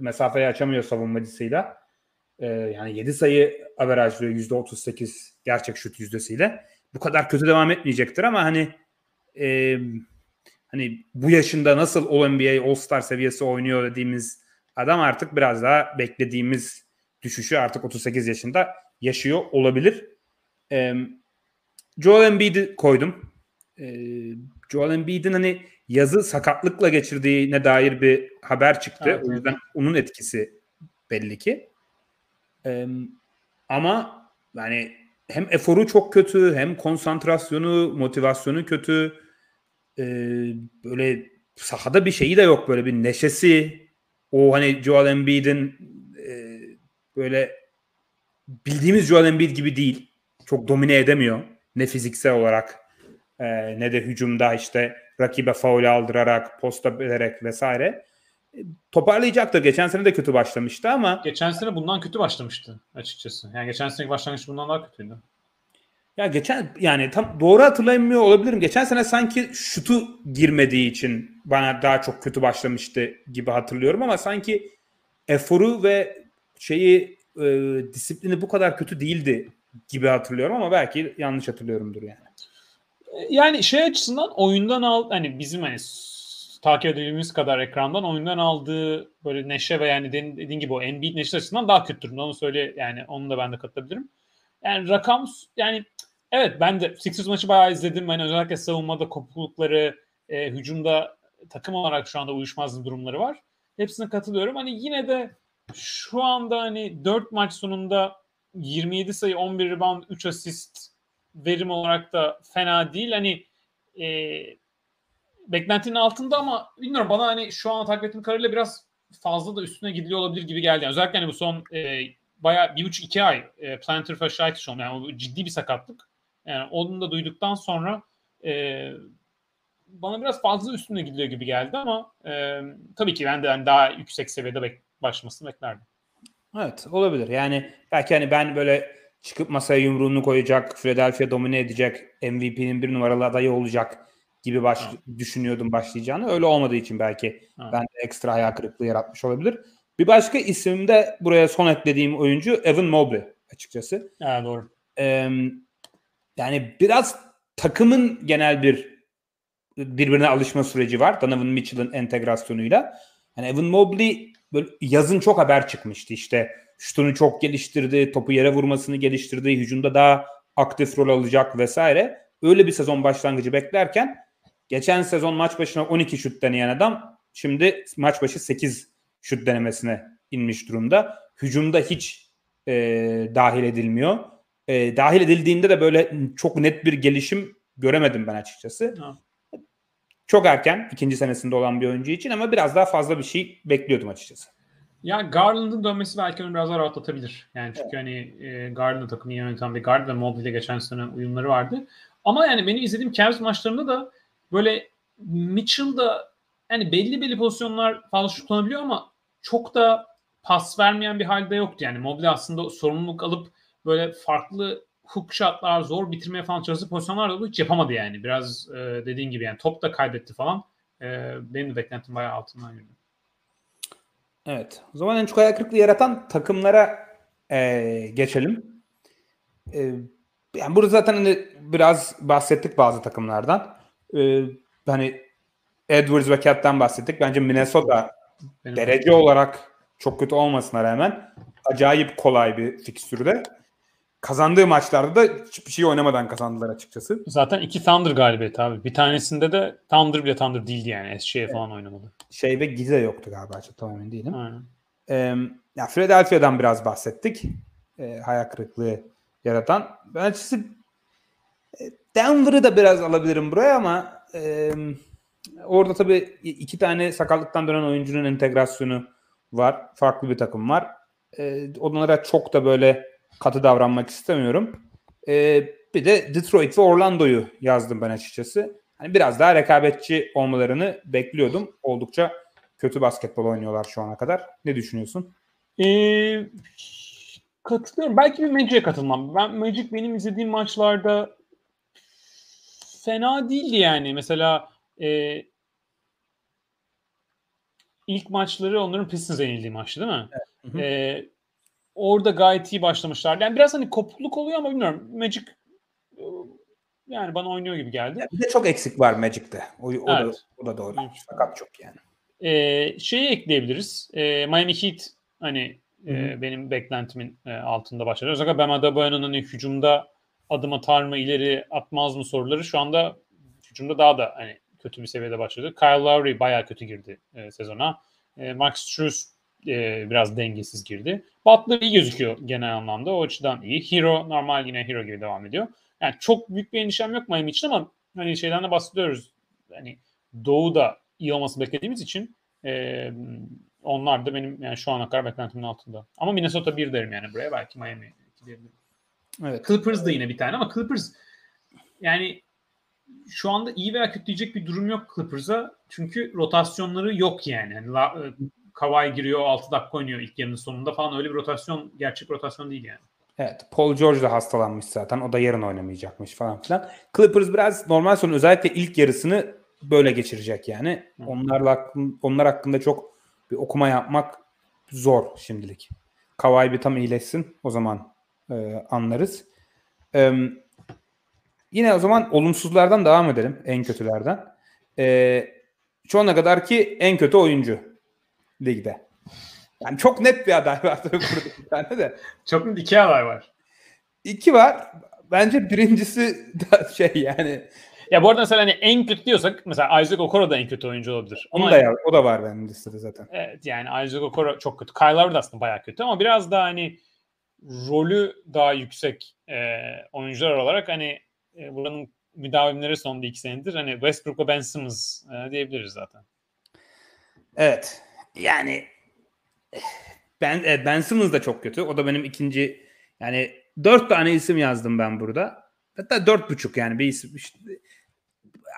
mesafeyi açamıyor savunmacısıyla. Yani 7 sayı averajlıyor %38 gerçek şut yüzdesiyle. Bu kadar kötü devam etmeyecektir ama hani e, hani bu yaşında nasıl All-NBA All-Star seviyesi oynuyor dediğimiz adam artık biraz daha beklediğimiz düşüşü artık 38 yaşında yaşıyor olabilir. E, Joel Embiid'i koydum. E, Joel Embiid'in hani yazı sakatlıkla geçirdiğine dair bir haber çıktı. Evet, o yüzden onun etkisi belli ki. Ee, ama yani hem eforu çok kötü hem konsantrasyonu, motivasyonu kötü. Ee, böyle sahada bir şeyi de yok böyle bir neşesi. O hani Joel Embiid'in e, böyle bildiğimiz Joel Embiid gibi değil. Çok domine edemiyor. Ne fiziksel olarak e, ne de hücumda işte rakibe faul aldırarak, posta vererek vesaire e, toparlayacaktır. Geçen sene de kötü başlamıştı ama geçen sene bundan kötü başlamıştı açıkçası. Yani geçen seneki başlangıç bundan daha kötüydü. Ya geçen yani tam doğru hatırlayamıyor olabilirim. Geçen sene sanki şutu girmediği için bana daha çok kötü başlamıştı gibi hatırlıyorum ama sanki eforu ve şeyi e, disiplini bu kadar kötü değildi gibi hatırlıyorum ama belki yanlış hatırlıyorumdur yani yani şey açısından oyundan al hani bizim hani takip edebildiğimiz kadar ekrandan oyundan aldığı böyle neşe ve yani dediğin gibi o Embiid neşe açısından daha kötü durumda. Onu söyle yani onu da ben de katılabilirim. Yani rakam yani evet ben de Sixers maçı bayağı izledim. Hani özellikle savunmada kopuklukları, e, hücumda takım olarak şu anda uyuşmazlık durumları var. Hepsine katılıyorum. Hani yine de şu anda hani 4 maç sonunda 27 sayı, 11 rebound, 3 asist verim olarak da fena değil. Hani e, beklentinin altında ama bilmiyorum bana hani şu an takip ettiğim kadarıyla biraz fazla da üstüne gidiliyor olabilir gibi geldi. Yani özellikle hani bu son e, bayağı bir buçuk iki ay e, plantar fasciitis oldu. Yani o ciddi bir sakatlık. Yani onu da duyduktan sonra e, bana biraz fazla üstüne gidiyor gibi geldi ama e, tabii ki ben de yani daha yüksek seviyede bek başlamasını beklerdim. Evet olabilir. Yani belki hani ben böyle çıkıp masaya yumruğunu koyacak, Philadelphia domine edecek, MVP'nin bir numaralı adayı olacak gibi baş, ha. düşünüyordum başlayacağını. Öyle olmadığı için belki ha. ben de ekstra hayal kırıklığı yaratmış olabilir. Bir başka isim de buraya son eklediğim oyuncu Evan Mobley açıkçası. Evet doğru. Ee, yani biraz takımın genel bir birbirine alışma süreci var. Donovan Mitchell'ın entegrasyonuyla. Yani Evan Mobley böyle yazın çok haber çıkmıştı. İşte şutunu çok geliştirdi, topu yere vurmasını geliştirdi, hücumda daha aktif rol alacak vesaire. Öyle bir sezon başlangıcı beklerken geçen sezon maç başına 12 şut deneyen adam şimdi maç başı 8 şut denemesine inmiş durumda. Hücumda hiç e, dahil edilmiyor. E, dahil edildiğinde de böyle çok net bir gelişim göremedim ben açıkçası. Ha. Çok erken ikinci senesinde olan bir oyuncu için ama biraz daha fazla bir şey bekliyordum açıkçası. Ya Garland'ın dönmesi belki onu biraz daha rahatlatabilir. Yani çünkü evet. hani e, Garland'ın takımı yöneten bir guard ve Mobley ile geçen sene uyumları vardı. Ama yani benim izlediğim Cavs maçlarında da böyle Mitchell da yani belli belli pozisyonlar fazla şutlanabiliyor ama çok da pas vermeyen bir halde yoktu. Yani Mobley aslında sorumluluk alıp böyle farklı hook shotlar, zor bitirmeye falan çalıştığı pozisyonlar da hiç yapamadı yani. Biraz e, dediğin gibi yani top da kaybetti falan. E, benim de beklentim bayağı altından yürüdü. Evet. O zaman en çok hayal kırıklığı yaratan takımlara e, geçelim. E, yani burada zaten hani biraz bahsettik bazı takımlardan. E, hani Edwards ve Cat'ten bahsettik. Bence Minnesota Benim derece benim. olarak çok kötü olmasına rağmen acayip kolay bir fikstürde. Kazandığı maçlarda da hiçbir şey oynamadan kazandılar açıkçası. Zaten iki Thunder galibiyeti abi. Bir tanesinde de Thunder bile Thunder değildi yani. SC'ye evet. falan oynamadı. Şey ve Gize yoktu galiba. Çok tamamen değilim. Aynen. Ee, ya Philadelphia'dan biraz bahsettik. Ee, hayal kırıklığı yaratan. Ben açıkçası e, Denver'ı da biraz alabilirim buraya ama e, orada tabii iki tane sakatlıktan dönen oyuncunun entegrasyonu var. Farklı bir takım var. E, onlara çok da böyle katı davranmak istemiyorum. E, bir de Detroit ve Orlando'yu yazdım ben açıkçası. Hani biraz daha rekabetçi olmalarını bekliyordum. Oldukça kötü basketbol oynuyorlar şu ana kadar. Ne düşünüyorsun? Ee, katılıyorum. Belki bir Magic'e katılmam. Ben Magic benim izlediğim maçlarda fena değildi yani. Mesela e, ilk maçları onların Pistons'a yenildiği maçtı değil mi? Evet. E, orada gayet iyi başlamışlar. Yani biraz hani kopukluk oluyor ama bilmiyorum. Magic e, yani bana oynuyor gibi geldi. Ya bir de çok eksik var Magic'te. O, o, evet. da, o da doğru. Fakat çok yani. Ee, şeyi ekleyebiliriz. Ee, Miami Heat hani e, benim beklentimin e, altında başladı. Özellikle Bam Adebayo'nun hani hücumda adım atar mı ileri atmaz mı soruları şu anda hücumda daha da hani kötü bir seviyede başladı. Kyle Lowry bayağı kötü girdi e, sezona. E, Max Struz e, biraz dengesiz girdi. Butler iyi gözüküyor genel anlamda. O açıdan iyi. Hero normal yine Hero gibi devam ediyor. Yani çok büyük bir endişem yok Miami için ama hani şeyden de bahsediyoruz. Hani Doğu'da iyi olması beklediğimiz için e, onlar da benim yani şu ana kadar beklentimin altında. Ama Minnesota bir derim yani buraya belki Miami 2 diyebilirim. Evet. Clippers da yine bir tane ama Clippers yani şu anda iyi veya kötü diyecek bir durum yok Clippers'a. Çünkü rotasyonları yok yani. yani La, e, Kawhi giriyor 6 dakika oynuyor ilk yarının sonunda falan öyle bir rotasyon gerçek rotasyon değil yani. Evet. Paul George da hastalanmış zaten. O da yarın oynamayacakmış falan filan. Clippers biraz normal sonu özellikle ilk yarısını böyle geçirecek yani. Hı. Onlarla onlar hakkında çok bir okuma yapmak zor şimdilik. Kawhi bir tam iyileşsin. O zaman e, anlarız. E, yine o zaman olumsuzlardan devam edelim. En kötülerden. E, Şu ana kadar ki en kötü oyuncu ligde. Yani çok net bir aday var tabii burada bir tane de. Çok net iki aday var. İki var. Bence birincisi da şey yani. Ya bu arada mesela hani en kötü diyorsak mesela Isaac Okoro da en kötü oyuncu olabilir. Onu Ama da ya, o da var benim listede zaten. Evet yani Isaac Okoro çok kötü. Kyle Lowry da aslında bayağı kötü ama biraz daha hani rolü daha yüksek e, oyuncular olarak hani e, buranın müdavimleri sonunda iki senedir hani Westbrook ve Ben Simmons e, diyebiliriz zaten. Evet. Yani ben evet, Ben Simmons da çok kötü. O da benim ikinci yani dört tane isim yazdım ben burada. Hatta dört buçuk yani bir isim. işte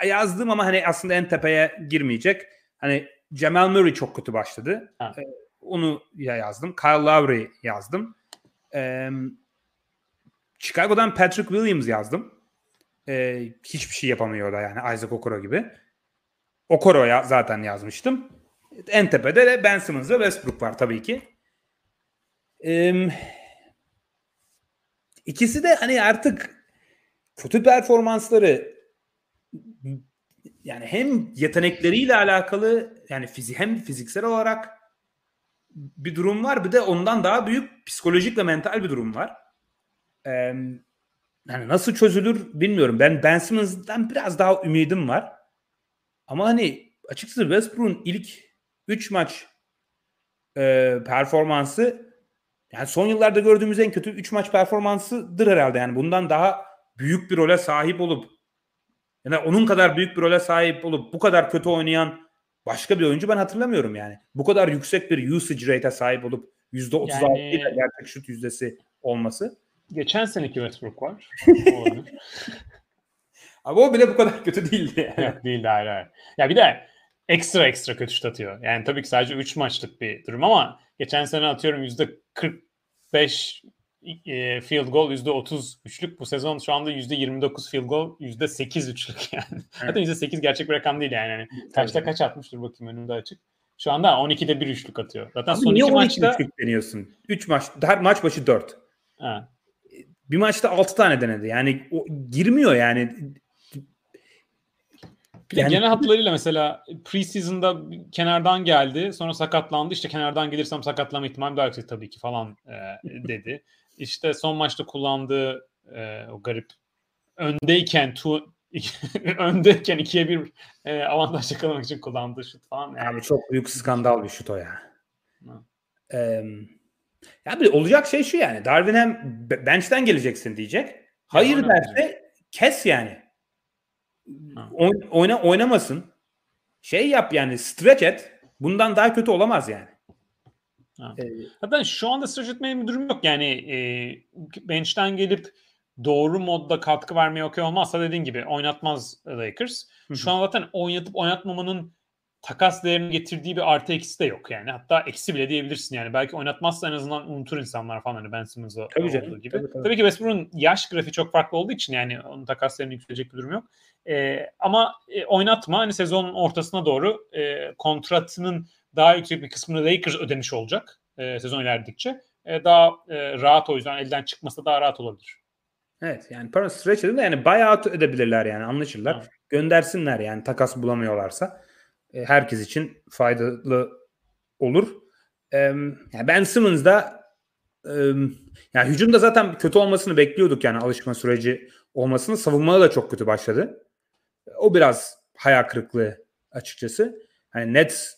yazdım ama hani aslında en tepeye girmeyecek. Hani Jamal Murray çok kötü başladı. Ha. Ee, onu ya yazdım. Kyle Lowry yazdım. Ee, Chicago'dan Patrick Williams yazdım. Ee, hiçbir şey yapamıyor da yani Isaac Okoro gibi. Okoro'ya zaten yazmıştım. En tepede de Ben Simmons ve Westbrook var tabii ki. Ee, ikisi de hani artık kötü performansları yani hem yetenekleriyle alakalı yani fizik hem fiziksel olarak bir durum var bir de ondan daha büyük psikolojik ve mental bir durum var. Ee, yani nasıl çözülür bilmiyorum. Ben Ben Simmons'dan biraz daha ümidim var. Ama hani açıkçası Westbrook'un ilk 3 maç e, performansı yani son yıllarda gördüğümüz en kötü 3 maç performansıdır herhalde. Yani bundan daha büyük bir role sahip olup yani onun kadar büyük bir role sahip olup bu kadar kötü oynayan başka bir oyuncu ben hatırlamıyorum yani. Bu kadar yüksek bir usage rate'e sahip olup %36 Yani- ile gerçek şut yüzdesi olması. Geçen seneki Westbrook var. Olabilir. Ama o bile bu kadar kötü değildi yani. Yok değil de hayır, hayır. Ya bir de ekstra ekstra kötü şut atıyor. Yani tabii ki sadece 3 maçlık bir durum ama geçen sene atıyorum %45 e, field goal %30 üçlük. Bu sezon şu anda %29 field goal %8 üçlük yani. Zaten %8 gerçek bir rakam değil yani. yani kaçta kaç atmıştır bakayım önümde açık. Şu anda 12'de 1 üçlük atıyor. Zaten Abi son niye iki 12 maçta deniyorsun? 3 maç, her maç başı 4. ha, Bir maçta 6 tane denedi. Yani o, girmiyor yani. Yani- genel hatlarıyla mesela preseason'da kenardan geldi. Sonra sakatlandı. İşte kenardan gelirsem sakatlanma ihtimali daha yüksek tabii ki falan e, dedi. İşte son maçta kullandığı e, o garip öndeyken tu, öndeyken ikiye bir e, avantaj yakalamak için kullandığı şut falan. Yani, Abi çok büyük skandal bir şut o ya. Ee, ya bir olacak şey şu yani. Darwin hem be- bench'ten geleceksin diyecek. Hayır derse kes yani. Oyna oynamasın. Şey yap yani stretch et. Bundan daha kötü olamaz yani. Ha. Ee, Zaten şu anda stretch etmeye bir durum yok. Yani e, bench'ten gelip doğru modda katkı vermeye okey olmazsa dediğin gibi oynatmaz Lakers. Hı. Şu an zaten oynatıp oynatmamanın takas değerini getirdiği bir artı eksi de yok yani. Hatta eksi bile diyebilirsin yani. Belki oynatmazsa en azından unutur insanlar falan hani Ben Tabii canım, olduğu gibi. tabii, Tabii, tabii. ki Westbrook'un yaş grafiği çok farklı olduğu için yani onun takas değerini yükselecek bir durum yok. Ee, ama e, oynatma hani sezonun ortasına doğru e, kontratının daha yüksek bir kısmını Lakers ödemiş olacak e, sezon ilerledikçe. E, daha e, rahat o yüzden elden çıkması da daha rahat olabilir. evet yani para stretch edin de yani buyout edebilirler yani anlaşırlar. Ha. Göndersinler yani takas bulamıyorlarsa. E, herkes için faydalı olur. Yani Ben Simmons da e, yani hücumda zaten kötü olmasını bekliyorduk yani alışma süreci olmasını. Savunmada da çok kötü başladı. O biraz hayal kırıklığı açıkçası. Hani Nets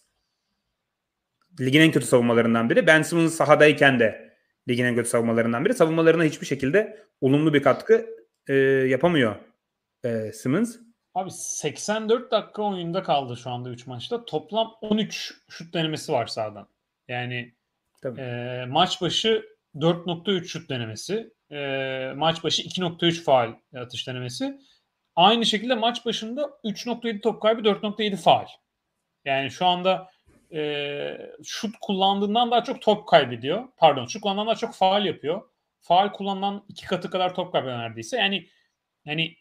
ligin en kötü savunmalarından biri. Ben Simmons sahadayken de ligin en kötü savunmalarından biri. Savunmalarına hiçbir şekilde olumlu bir katkı e, yapamıyor e, Simmons. Abi 84 dakika oyunda kaldı şu anda 3 maçta. Toplam 13 şut denemesi var sağdan. Yani Tabii. e, maç başı 4.3 şut denemesi. E, maç başı 2.3 faal atış denemesi. Aynı şekilde maç başında 3.7 top kaybı 4.7 faal. Yani şu anda e, şut kullandığından daha çok top kaybediyor. Pardon şut kullandığından daha çok faal yapıyor. Faal kullanılan iki katı kadar top kaybediyor neredeyse. Yani yani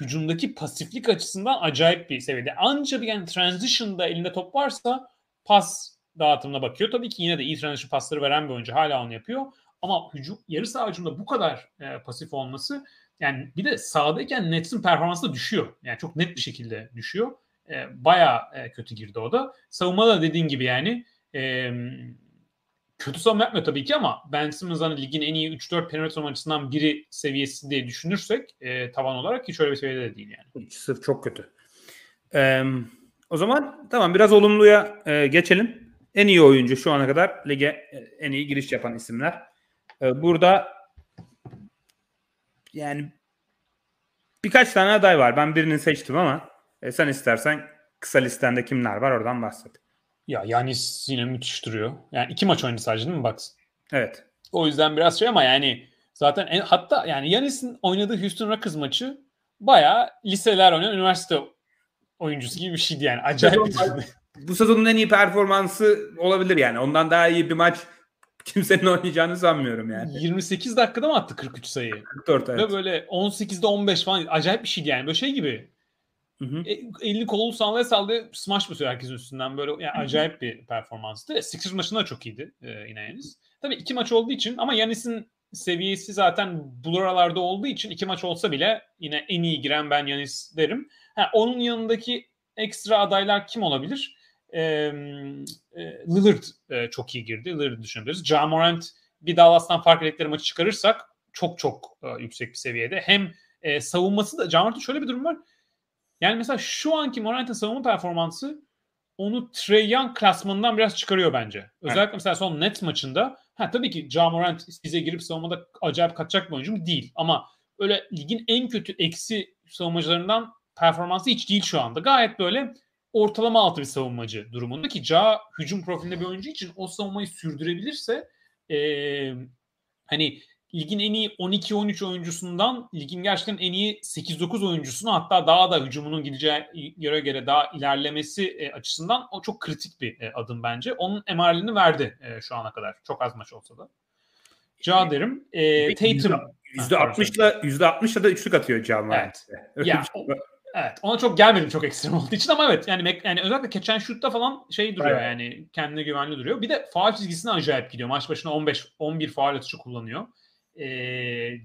hücumdaki pasiflik açısından acayip bir seviyede. Anca bir yani transition'da elinde top varsa pas dağıtımına bakıyor. Tabii ki yine de iyi transition pasları veren bir oyuncu hala onu yapıyor. Ama hücum yarı saha hücumda bu kadar e, pasif olması yani bir de sahadayken Nets'in performansı da düşüyor. Yani çok net bir şekilde düşüyor. E, bayağı e, kötü girdi o da. Savunma da dediğin gibi yani e, kötü savunma yapmıyor tabii ki ama Ben Simmons hani ligin en iyi 3-4 penetre açısından biri seviyesi diye düşünürsek e, tavan olarak hiç öyle bir seviyede de değil yani. Hiç sırf çok kötü. Ee, o zaman tamam biraz olumluya e, geçelim. En iyi oyuncu şu ana kadar lige e, en iyi giriş yapan isimler. Ee, burada yani birkaç tane aday var. Ben birini seçtim ama e, sen istersen kısa listende kimler var oradan bahset. Ya Yanis yine müthiş duruyor. Yani iki maç oynadı sadece değil mi Bucks? Evet. O yüzden biraz şey ama yani zaten en, hatta yani Yanis'in oynadığı Houston Rockets maçı bayağı liseler oynayan üniversite oyuncusu gibi bir şeydi yani. Acayip bir sezon, Bu sezonun en iyi performansı olabilir yani. Ondan daha iyi bir maç kimsenin oynayacağını sanmıyorum yani. 28 dakikada mı attı 43 sayı? 44 evet. Ve böyle 18'de 15 falan acayip bir şeydi yani. Böyle şey gibi. Hı hı. E, elini kolunu sallaya sallaya smash basıyor herkesin üstünden. Böyle yani acayip bir performanstı. E, Sixers maçında da çok iyiydi e, yine Yanis. Tabii iki maç olduğu için ama Yanis'in seviyesi zaten buralarda olduğu için iki maç olsa bile yine en iyi giren ben Yanis derim. Ha, onun yanındaki ekstra adaylar kim olabilir? E, e, Lillard e, çok iyi girdi. Lillard'ı düşünebiliriz. Ja Morant bir Dallas'tan fark ettikleri maçı çıkarırsak çok çok e, yüksek bir seviyede. Hem e, savunması da Ja Morant'ın şöyle bir durum var. Yani mesela şu anki Morant'ın savunma performansı onu Trey Young klasmanından biraz çıkarıyor bence. Özellikle evet. mesela son net maçında ha tabii ki Ja Morant size girip savunmada acayip kaçacak bir oyuncu mu? Değil. Ama öyle ligin en kötü eksi savunmacılarından performansı hiç değil şu anda. Gayet böyle ortalama altı bir savunmacı durumunda ki Ja hücum profilinde bir oyuncu için o savunmayı sürdürebilirse ee, hani ligin en iyi 12-13 oyuncusundan ligin gerçekten en iyi 8-9 oyuncusunu hatta daha da hücumunun gideceği göre göre daha ilerlemesi e, açısından o çok kritik bir e, adım bence. Onun emarelini verdi e, şu ana kadar. Çok az maç olsa da. Ja derim. E, Tatum. %60'la %60'la da üçlük atıyor Ja Evet. ya, o, evet. Ona çok gelmedim çok ekstrem olduğu için ama evet yani yani özellikle geçen şutta falan şey duruyor evet. yani kendine güvenli duruyor. Bir de faal çizgisine acayip gidiyor. Maç başına 15 11 faal atışı kullanıyor. E,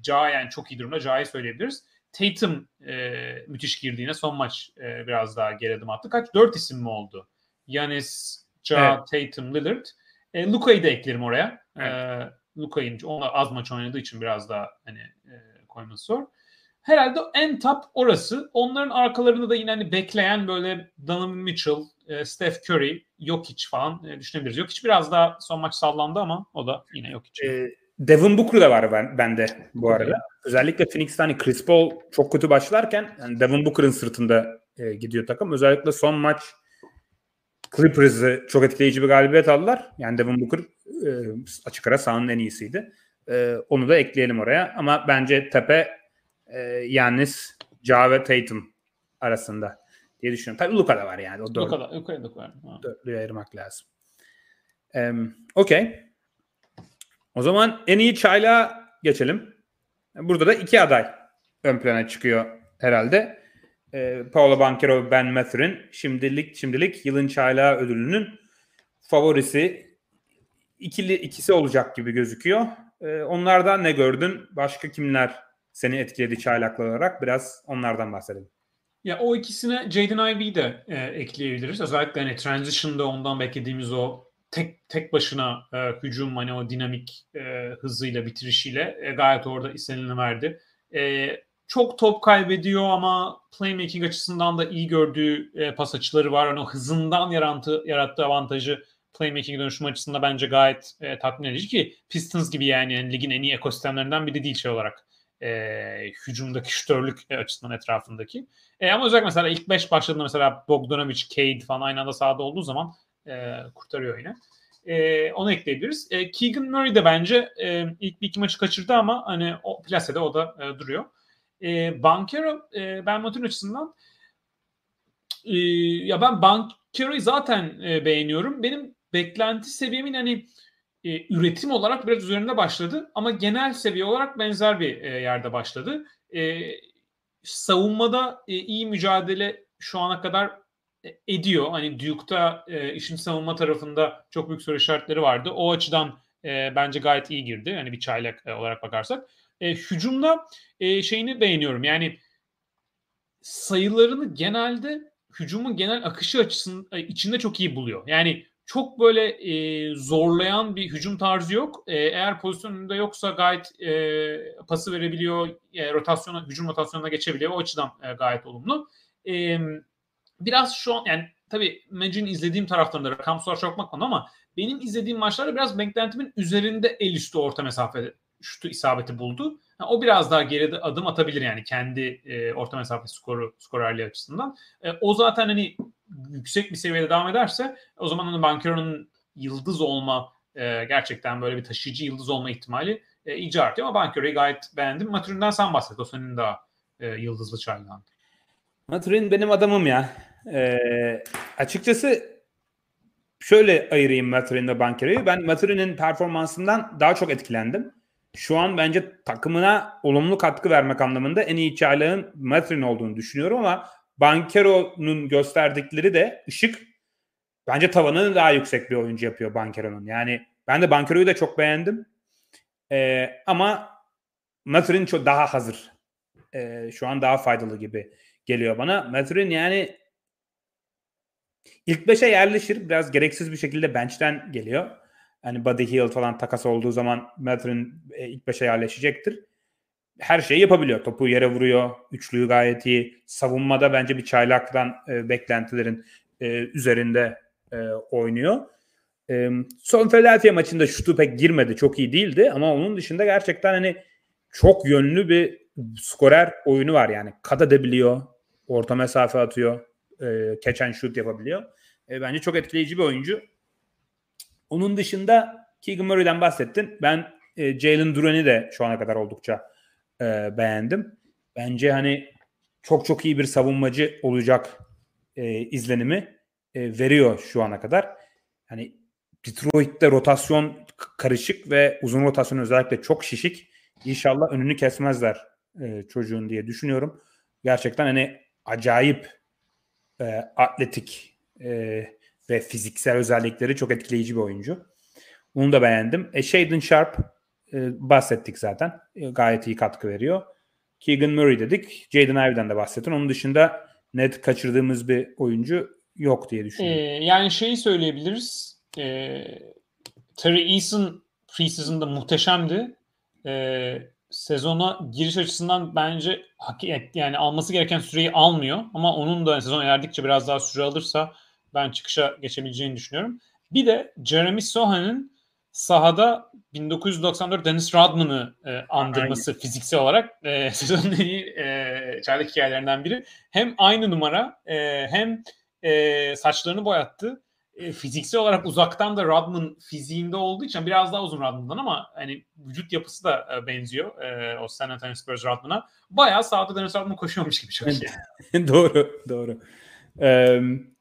Ja yani çok iyi durumda. Ja'yı söyleyebiliriz. Tatum e, müthiş girdiğine son maç e, biraz daha geri adım attı. Kaç? Dört isim mi oldu? Yanis, Ja, evet. Tatum, Lillard. E, Luka'yı da eklerim oraya. Evet. E, Luka'nın ona az maç oynadığı için biraz daha hani e, koyması zor. Herhalde en top orası. Onların arkalarında da yine hani bekleyen böyle Donovan Mitchell, e, Steph Curry, Jokic falan e, düşünebiliriz. Jokic biraz daha son maç sallandı ama o da yine Jokic. Ee, Devin Booker da var ben, bende bu arada. Özellikle Phoenix'te hani Chris Paul çok kötü başlarken yani Devin Booker'ın sırtında e, gidiyor takım. Özellikle son maç Clippers'ı çok etkileyici bir galibiyet aldılar. Yani Devin Booker e, açık ara sahanın en iyisiydi. E, onu da ekleyelim oraya. Ama bence tepe e, Yannis, Ja ve Tatum arasında diye düşünüyorum. Tabii Luka da var yani. O dört, Luka da, Luka da var. Dörtlüyü ayırmak lazım. E, Okey. O zaman en iyi çayla geçelim. Burada da iki aday ön plana çıkıyor herhalde. E, Paolo Banquero ve Ben Mathurin şimdilik şimdilik yılın çaylağı ödülünün favorisi ikili ikisi olacak gibi gözüküyor. E, onlardan ne gördün? Başka kimler seni etkiledi çaylaklı olarak? Biraz onlardan bahsedelim. Ya o ikisine Jaden Ivey'i de e, ekleyebiliriz. Özellikle hani transition'da ondan beklediğimiz o tek tek başına e, hücum hani o dinamik e, hızıyla bitirişiyle e, gayet orada istenileni verdi. E, çok top kaybediyor ama playmaking açısından da iyi gördüğü e, pas açıları var. Hani o hızından yarattığı, yarattığı avantajı playmaking dönüşüm açısından bence gayet e, tatmin edici ki Pistons gibi yani, yani ligin en iyi ekosistemlerinden biri değil şey olarak e, hücumdaki şütörlük e, açısından etrafındaki. E, ama özellikle mesela ilk 5 başladığında mesela Bogdanovic, Cade falan aynı anda sahada olduğu zaman e, kurtarıyor yine. E, onu ekleyebiliriz. E, Keegan Murray de bence e, ilk bir iki maçı kaçırdı ama hani o plasede o da e, duruyor. E, Bankero e, Ben Matun açısından e, ya ben Bankero'yu zaten e, beğeniyorum. Benim beklenti seviyemin hani e, üretim olarak biraz üzerinde başladı ama genel seviye olarak benzer bir e, yerde başladı. E, savunmada e, iyi mücadele şu ana kadar ediyor. Hani Duke'da e, işin savunma tarafında çok büyük soru işaretleri vardı. O açıdan e, bence gayet iyi girdi. Hani bir çaylak e, olarak bakarsak. E, hücumda e, şeyini beğeniyorum. Yani sayılarını genelde hücumun genel akışı açısından içinde çok iyi buluyor. Yani çok böyle e, zorlayan bir hücum tarzı yok. E, eğer pozisyonunda yoksa gayet e, pası verebiliyor, e, rotasyona, hücum rotasyonuna geçebiliyor. O açıdan e, gayet olumlu. E, biraz şu an yani tabii Magic'in izlediğim taraflarında rakamsal çok bakmadım ama benim izlediğim maçlarda biraz beklentimin üzerinde el üstü orta mesafede şutu isabeti buldu. Yani o biraz daha geride adım atabilir yani kendi e, orta mesafe skoru skorerliği açısından. E, o zaten hani yüksek bir seviyede devam ederse o zaman onun Bankero'nun yıldız olma e, gerçekten böyle bir taşıyıcı yıldız olma ihtimali e, iyice artıyor. Ama Bankero'yu gayet beğendim. Maturin'den sen bahset. O senin daha e, yıldızlı Maturin benim adamım ya. E, açıkçası şöyle ayırayım Maturin ve Bankero'yu. Ben Maturin'in performansından daha çok etkilendim. Şu an bence takımına olumlu katkı vermek anlamında en iyi çaylağın Maturin olduğunu düşünüyorum ama Bankero'nun gösterdikleri de ışık bence tavanını daha yüksek bir oyuncu yapıyor Bankero'nun. Yani ben de Bankero'yu da çok beğendim. Ee, ama Maturin çok daha hazır. Ee, şu an daha faydalı gibi geliyor bana. Maturin yani ilk beşe yerleşir. Biraz gereksiz bir şekilde bench'ten geliyor. Hani Buddy Hield falan takas olduğu zaman Maturin e, ilk beşe yerleşecektir her şeyi yapabiliyor. Topu yere vuruyor. Üçlüyü gayet iyi. Savunmada bence bir çaylaktan e, beklentilerin e, üzerinde e, oynuyor. E, son Philadelphia maçında şutu pek girmedi. Çok iyi değildi ama onun dışında gerçekten hani çok yönlü bir skorer oyunu var yani. Kat edebiliyor. Orta mesafe atıyor. E, catch and shoot yapabiliyor. E, bence çok etkileyici bir oyuncu. Onun dışında Keegan Murray'den bahsettin. Ben e, Jalen Duran'i de şu ana kadar oldukça e, beğendim. Bence hani çok çok iyi bir savunmacı olacak e, izlenimi e, veriyor şu ana kadar. Hani Detroit'te rotasyon karışık ve uzun rotasyon özellikle çok şişik. İnşallah önünü kesmezler e, çocuğun diye düşünüyorum. Gerçekten hani acayip e, atletik e, ve fiziksel özellikleri çok etkileyici bir oyuncu. Onu da beğendim. E, Shaden Sharp e, bahsettik zaten. E, gayet iyi katkı veriyor. Keegan Murray dedik. Jaden Ivey'den de bahsettin. Onun dışında net kaçırdığımız bir oyuncu yok diye düşünüyorum. Ee, yani şeyi söyleyebiliriz. Ee, Terry Eason preseason'da muhteşemdi. Ee, sezona giriş açısından bence yani alması gereken süreyi almıyor. Ama onun da sezon ilerledikçe biraz daha süre alırsa ben çıkışa geçebileceğini düşünüyorum. Bir de Jeremy Sohan'ın sahada 1994 Dennis Rodman'ı e, andırması Aynen. fiziksel olarak e, sezonun en iyi e, çaylak hikayelerinden biri. Hem aynı numara e, hem e, saçlarını boyattı. E, fiziksel olarak uzaktan da Rodman fiziğinde olduğu için biraz daha uzun Rodman'dan ama hani vücut yapısı da e, benziyor e, o San Antonio Spurs Rodman'a. Bayağı sahada Dennis Rodman koşuyormuş gibi çok iyi. doğru, doğru. Um,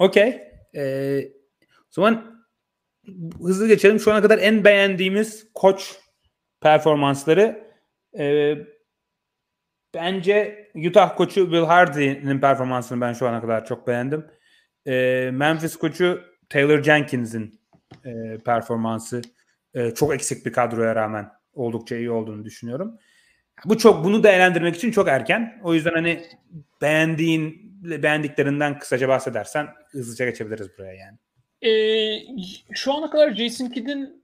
Okey. Ee, o zaman hızlı geçelim. Şu ana kadar en beğendiğimiz koç performansları e, bence Utah koçu Will Hardy'nin performansını ben şu ana kadar çok beğendim. E, Memphis koçu Taylor Jenkins'in e, performansı e, çok eksik bir kadroya rağmen oldukça iyi olduğunu düşünüyorum. Bu çok bunu değerlendirmek için çok erken. O yüzden hani beğendiğin beğendiklerinden kısaca bahsedersen hızlıca geçebiliriz buraya yani. E, şu ana kadar Jason Kidd'in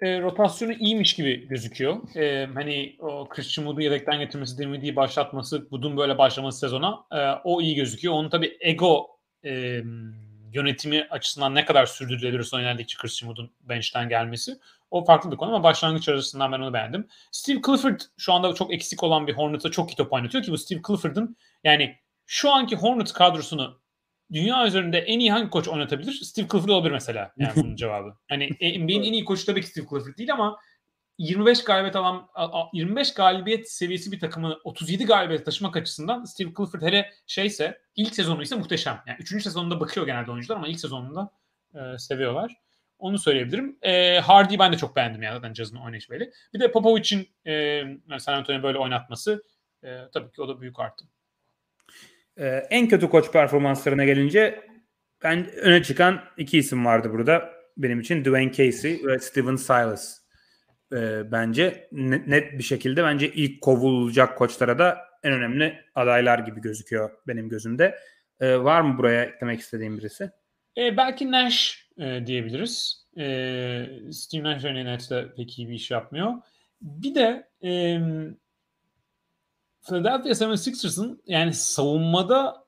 e, rotasyonu iyiymiş gibi gözüküyor. E, hani o Christian Wood'u yedekten getirmesi, Dinwiddie'yi başlatması, Wood'un böyle başlaması sezona e, o iyi gözüküyor. Onun tabii ego e, yönetimi açısından ne kadar sürdürülebilir son ilerledikçe Christian Wood'un bench'ten gelmesi o farklı bir konu ama başlangıç arasından ben onu beğendim. Steve Clifford şu anda çok eksik olan bir Hornets'a çok iyi top oynatıyor ki bu Steve Clifford'ın yani şu anki Hornets kadrosunu dünya üzerinde en iyi hangi koç oynatabilir? Steve Clifford olabilir mesela. Yani bunun cevabı. Hani NBA'in en iyi koçu tabii ki Steve Clifford değil ama 25 galibiyet alan 25 galibiyet seviyesi bir takımı 37 galibiyet taşımak açısından Steve Clifford hele şeyse ilk sezonu ise muhteşem. Yani 3. sezonunda bakıyor genelde oyuncular ama ilk sezonunda e, seviyorlar. Onu söyleyebilirim. E, Hardy'yi ben de çok beğendim yani zaten Jazz'ın oynayışı böyle. Bir de Popovic'in e, San Antonio böyle oynatması e, tabii ki o da büyük artı. Ee, en kötü koç performanslarına gelince ben öne çıkan iki isim vardı burada benim için. Dwayne Casey ve Steven Silas. Ee, bence net bir şekilde bence ilk kovulacak koçlara da en önemli adaylar gibi gözüküyor benim gözümde. E, var mı buraya eklemek istediğim birisi? E, belki Nash e, diyebiliriz. E, Steve Nash örneğin pek iyi bir iş yapmıyor. Bir de e, Philadelphia 76ers'ın yani savunmada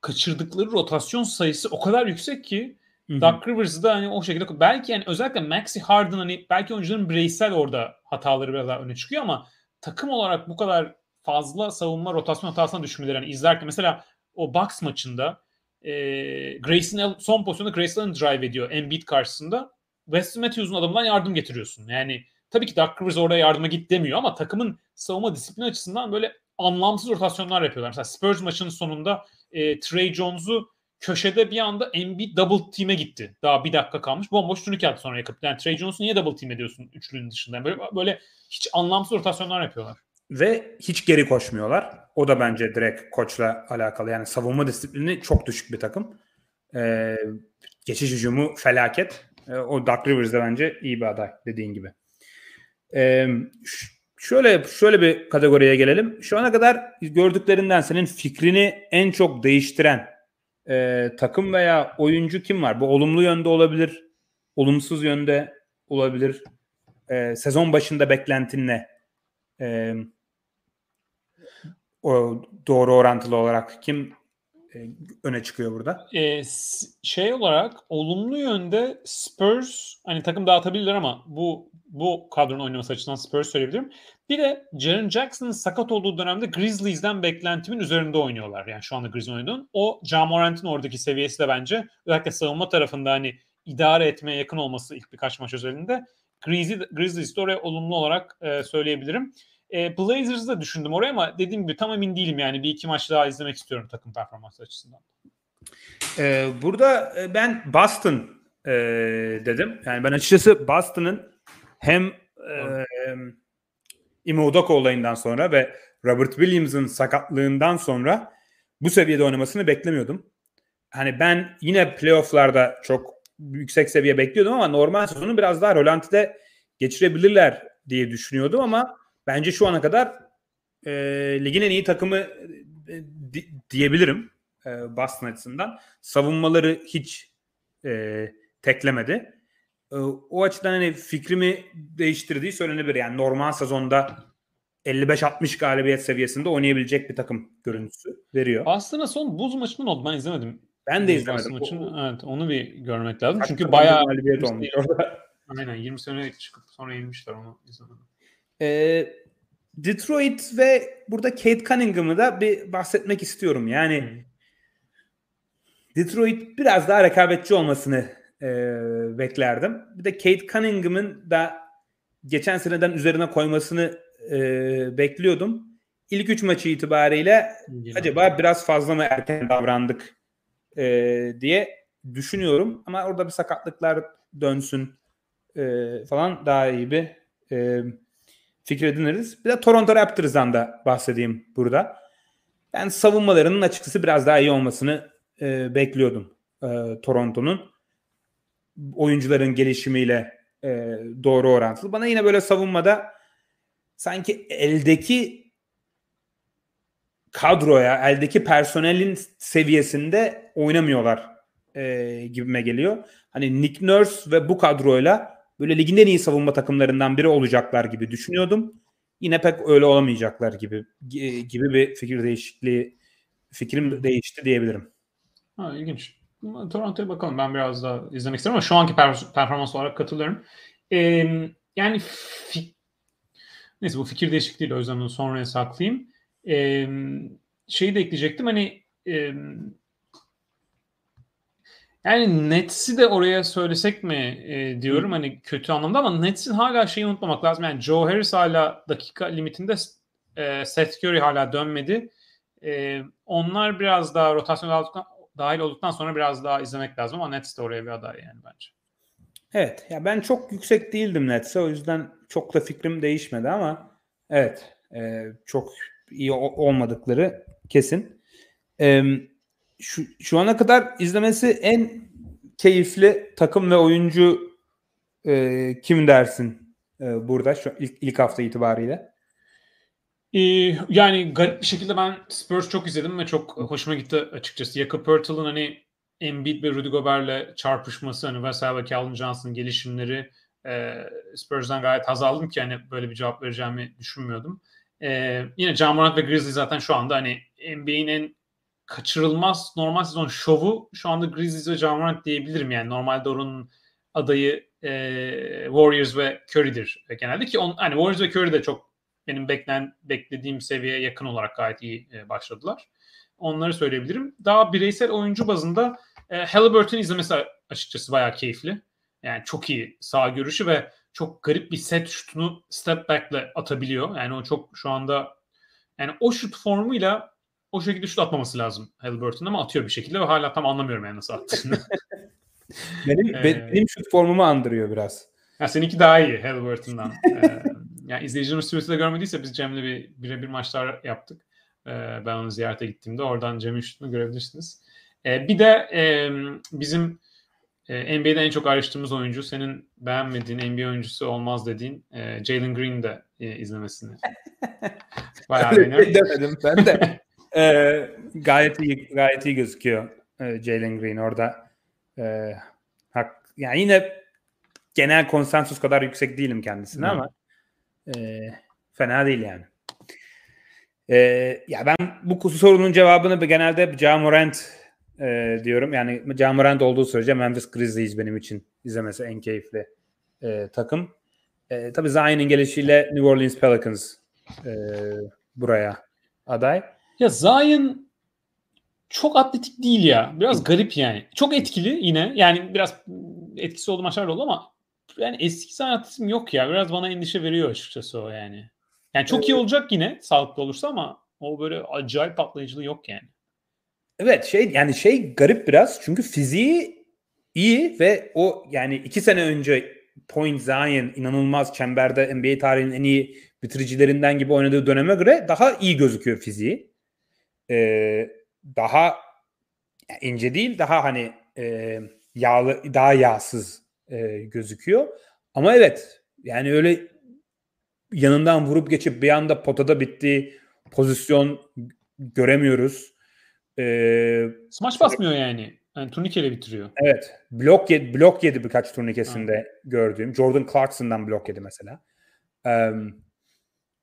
kaçırdıkları rotasyon sayısı o kadar yüksek ki Doug Rivers da hani o şekilde belki yani özellikle Maxi Harden hani belki oyuncuların bireysel orada hataları biraz daha öne çıkıyor ama takım olarak bu kadar fazla savunma rotasyon hatasına düşmeleri yani izlerken mesela o Bucks maçında e, Grayson son pozisyonda Grayson drive ediyor Embiid karşısında. Wes Matthews'un adamından yardım getiriyorsun. Yani tabii ki Doug Rivers orada yardıma git demiyor ama takımın savunma disiplini açısından böyle anlamsız rotasyonlar yapıyorlar. Mesela Spurs maçının sonunda e, Trey Jones'u köşede bir anda Embiid double team'e gitti. Daha bir dakika kalmış. Bomboş turnike attı sonra yakıp. Yani Trey Jones'u niye double team ediyorsun üçlünün dışında? Böyle, böyle hiç anlamsız rotasyonlar yapıyorlar. Ve hiç geri koşmuyorlar. O da bence direkt koçla alakalı. Yani savunma disiplini çok düşük bir takım. Ee, geçiş hücumu felaket. Ee, o Doug Rivers de bence iyi bir aday dediğin gibi. Ee, şöyle şöyle bir kategoriye gelelim. Şu ana kadar gördüklerinden senin fikrini en çok değiştiren e, takım veya oyuncu kim var? Bu olumlu yönde olabilir, olumsuz yönde olabilir. E, sezon başında beklentin ne? E, o doğru orantılı olarak kim e, öne çıkıyor burada? E, şey olarak olumlu yönde Spurs hani takım dağıtabilirler ama bu bu kadronun oynaması açısından Spurs söyleyebilirim. Bir de Jaren Jackson'ın sakat olduğu dönemde Grizzlies'den beklentimin üzerinde oynuyorlar. Yani şu anda Grizzlies oynadığın. O Jamorant'ın oradaki seviyesi de bence özellikle savunma tarafında hani idare etmeye yakın olması ilk birkaç maç özelinde Grizzlies, Grizzlies'de oraya olumlu olarak e, söyleyebilirim. E, Blazers'ı da düşündüm oraya ama dediğim gibi tam emin değilim yani. Bir iki maç daha izlemek istiyorum takım performansı açısından. Ee, burada ben Boston e, dedim. Yani ben açıkçası Boston'ın hem e, Ime Udoka olayından sonra ve Robert Williams'ın sakatlığından sonra bu seviyede oynamasını beklemiyordum. Hani ben yine playofflarda çok yüksek seviye bekliyordum ama normal sezonu biraz daha rolantide geçirebilirler diye düşünüyordum ama bence şu ana kadar e, ligin en iyi takımı e, di, diyebilirim e, Boston açısından. Savunmaları hiç e, teklemedi. E, o açıdan hani fikrimi değiştirdiği söylenebilir. Yani normal sezonda 55-60 galibiyet seviyesinde oynayabilecek bir takım görüntüsü veriyor. Aslında son buz maçının oldu. Ben izlemedim. Ben de izlemedim. Maçını, o, evet, onu bir görmek lazım. Çünkü bayağı galibiyet olmuş orada. Aynen 20 sene çıkıp sonra yenilmişler onu izlemedim. Ee, Detroit ve burada Kate Cunningham'ı da bir bahsetmek istiyorum. Yani hmm. Detroit biraz daha rekabetçi olmasını e, beklerdim. Bir de Kate Cunningham'ın da geçen seneden üzerine koymasını e, bekliyordum. İlk üç maçı itibariyle Yine. acaba biraz fazla mı erken davrandık e, diye düşünüyorum. Ama orada bir sakatlıklar dönsün e, falan daha iyi bir e, fikir ediniriz. Bir de Toronto Raptors'dan da bahsedeyim burada. Ben savunmalarının açıkçası biraz daha iyi olmasını e, bekliyordum e, Toronto'nun. Oyuncuların gelişimiyle e, doğru orantılı. Bana yine böyle savunmada sanki eldeki kadroya, eldeki personelin seviyesinde oynamıyorlar e, gibime geliyor. Hani Nick Nurse ve bu kadroyla böyle ligin en iyi savunma takımlarından biri olacaklar gibi düşünüyordum. Yine pek öyle olamayacaklar gibi gibi bir fikir değişikliği fikrim değişti diyebilirim. Ha, ilginç. Toronto'ya bakalım. Ben biraz daha izlemek isterim ama şu anki performans olarak katılıyorum. Ee, yani fi- neyse bu fikir değişikliğiyle o yüzden onu sonraya saklayayım. Ee, şeyi de ekleyecektim. Hani e, yani Nets'i de oraya söylesek mi e, diyorum Hı. hani kötü anlamda ama Nets'in hala şeyi unutmamak lazım. Yani Joe Harris hala dakika limitinde e, Seth Curry hala dönmedi. E, onlar biraz daha rotasyon aldıktan, dahil olduktan sonra biraz daha izlemek lazım ama Nets de oraya bir aday yani bence. Evet. Ya ben çok yüksek değildim Nets'e. O yüzden çok da fikrim değişmedi ama evet e, çok iyi olmadıkları kesin. E, şu, şu ana kadar izlemesi en keyifli takım ve oyuncu e, kim dersin e, burada şu ilk, ilk hafta itibariyle? Ee, yani garip bir şekilde ben Spurs çok izledim ve çok hoşuma gitti açıkçası. Jakob Poeltl'ın hani Embiid ve Rudy Gobert'le çarpışması, hani Vassell ve Calvin Johnson'ın gelişimleri e, Spurs'dan gayet haz aldım ki hani böyle bir cevap vereceğimi düşünmüyordum. E, yine John Morant ve Grizzly zaten şu anda hani NBA'nin en kaçırılmaz normal sezon şovu şu anda Grizzlies ve John Morant diyebilirim yani. Normalde onun adayı e, Warriors ve Curry'dir genelde ki on, hani Warriors ve Curry de çok benim beklen beklediğim seviyeye yakın olarak gayet iyi e, başladılar. Onları söyleyebilirim. Daha bireysel oyuncu bazında e, Halliburton izlemesi açıkçası bayağı keyifli. Yani çok iyi sağ görüşü ve çok garip bir set şutunu step back'le atabiliyor. Yani o çok şu anda yani o şut formuyla o şekilde şut atmaması lazım Halliburton ama atıyor bir şekilde ve hala tam anlamıyorum yani nasıl attığını. benim, ee, benim şut formumu andırıyor biraz. Ya seninki daha iyi Halliburton'dan. ee, yani izleyicilerimiz Twitter'da görmediyse biz Cem'le bir birebir maçlar yaptık. Ee, ben onu ziyarete gittiğimde oradan Cem'in şutunu görebilirsiniz. Ee, bir de e, bizim e, NBA'de en çok araştırdığımız oyuncu, senin beğenmediğin NBA oyuncusu olmaz dediğin e, Jalen Green de e, izlemesini. Bayağı beğeniyorum. demedim ben de. e, gayet iyi gayet iyi gözüküyor e, Jalen Green orada. E, hak, yani yine genel konsensus kadar yüksek değilim kendisine hmm. ama e, fena değil yani. E, ya ben bu sorunun cevabını genelde Jamorant e, diyorum. Yani Jamorant olduğu sürece Memphis Grizzlies benim için izlemesi en keyifli e, takım. E, tabii Zion'in gelişiyle New Orleans Pelicans e, buraya aday. Ya Zion çok atletik değil ya. Biraz garip yani. Çok etkili yine. Yani biraz etkisi oldu maçlar oldu ama yani eski sanatizm yok ya. Biraz bana endişe veriyor açıkçası o yani. Yani çok iyi olacak yine sağlıklı olursa ama o böyle acayip patlayıcılığı yok yani. Evet şey yani şey garip biraz çünkü fiziği iyi ve o yani iki sene önce Point Zion inanılmaz çemberde NBA tarihinin en iyi bitiricilerinden gibi oynadığı döneme göre daha iyi gözüküyor fiziği. Ee, daha ince değil daha hani e, yağlı daha yağsız e, gözüküyor. Ama evet yani öyle yanından vurup geçip bir anda potada bitti pozisyon göremiyoruz. Ee, Smaç basmıyor yani. Yani turnikeyle bitiriyor. Evet. Blok yedi, blok yedi birkaç turnikesinde ha. gördüğüm. Jordan Clarkson'dan blok yedi mesela. Um,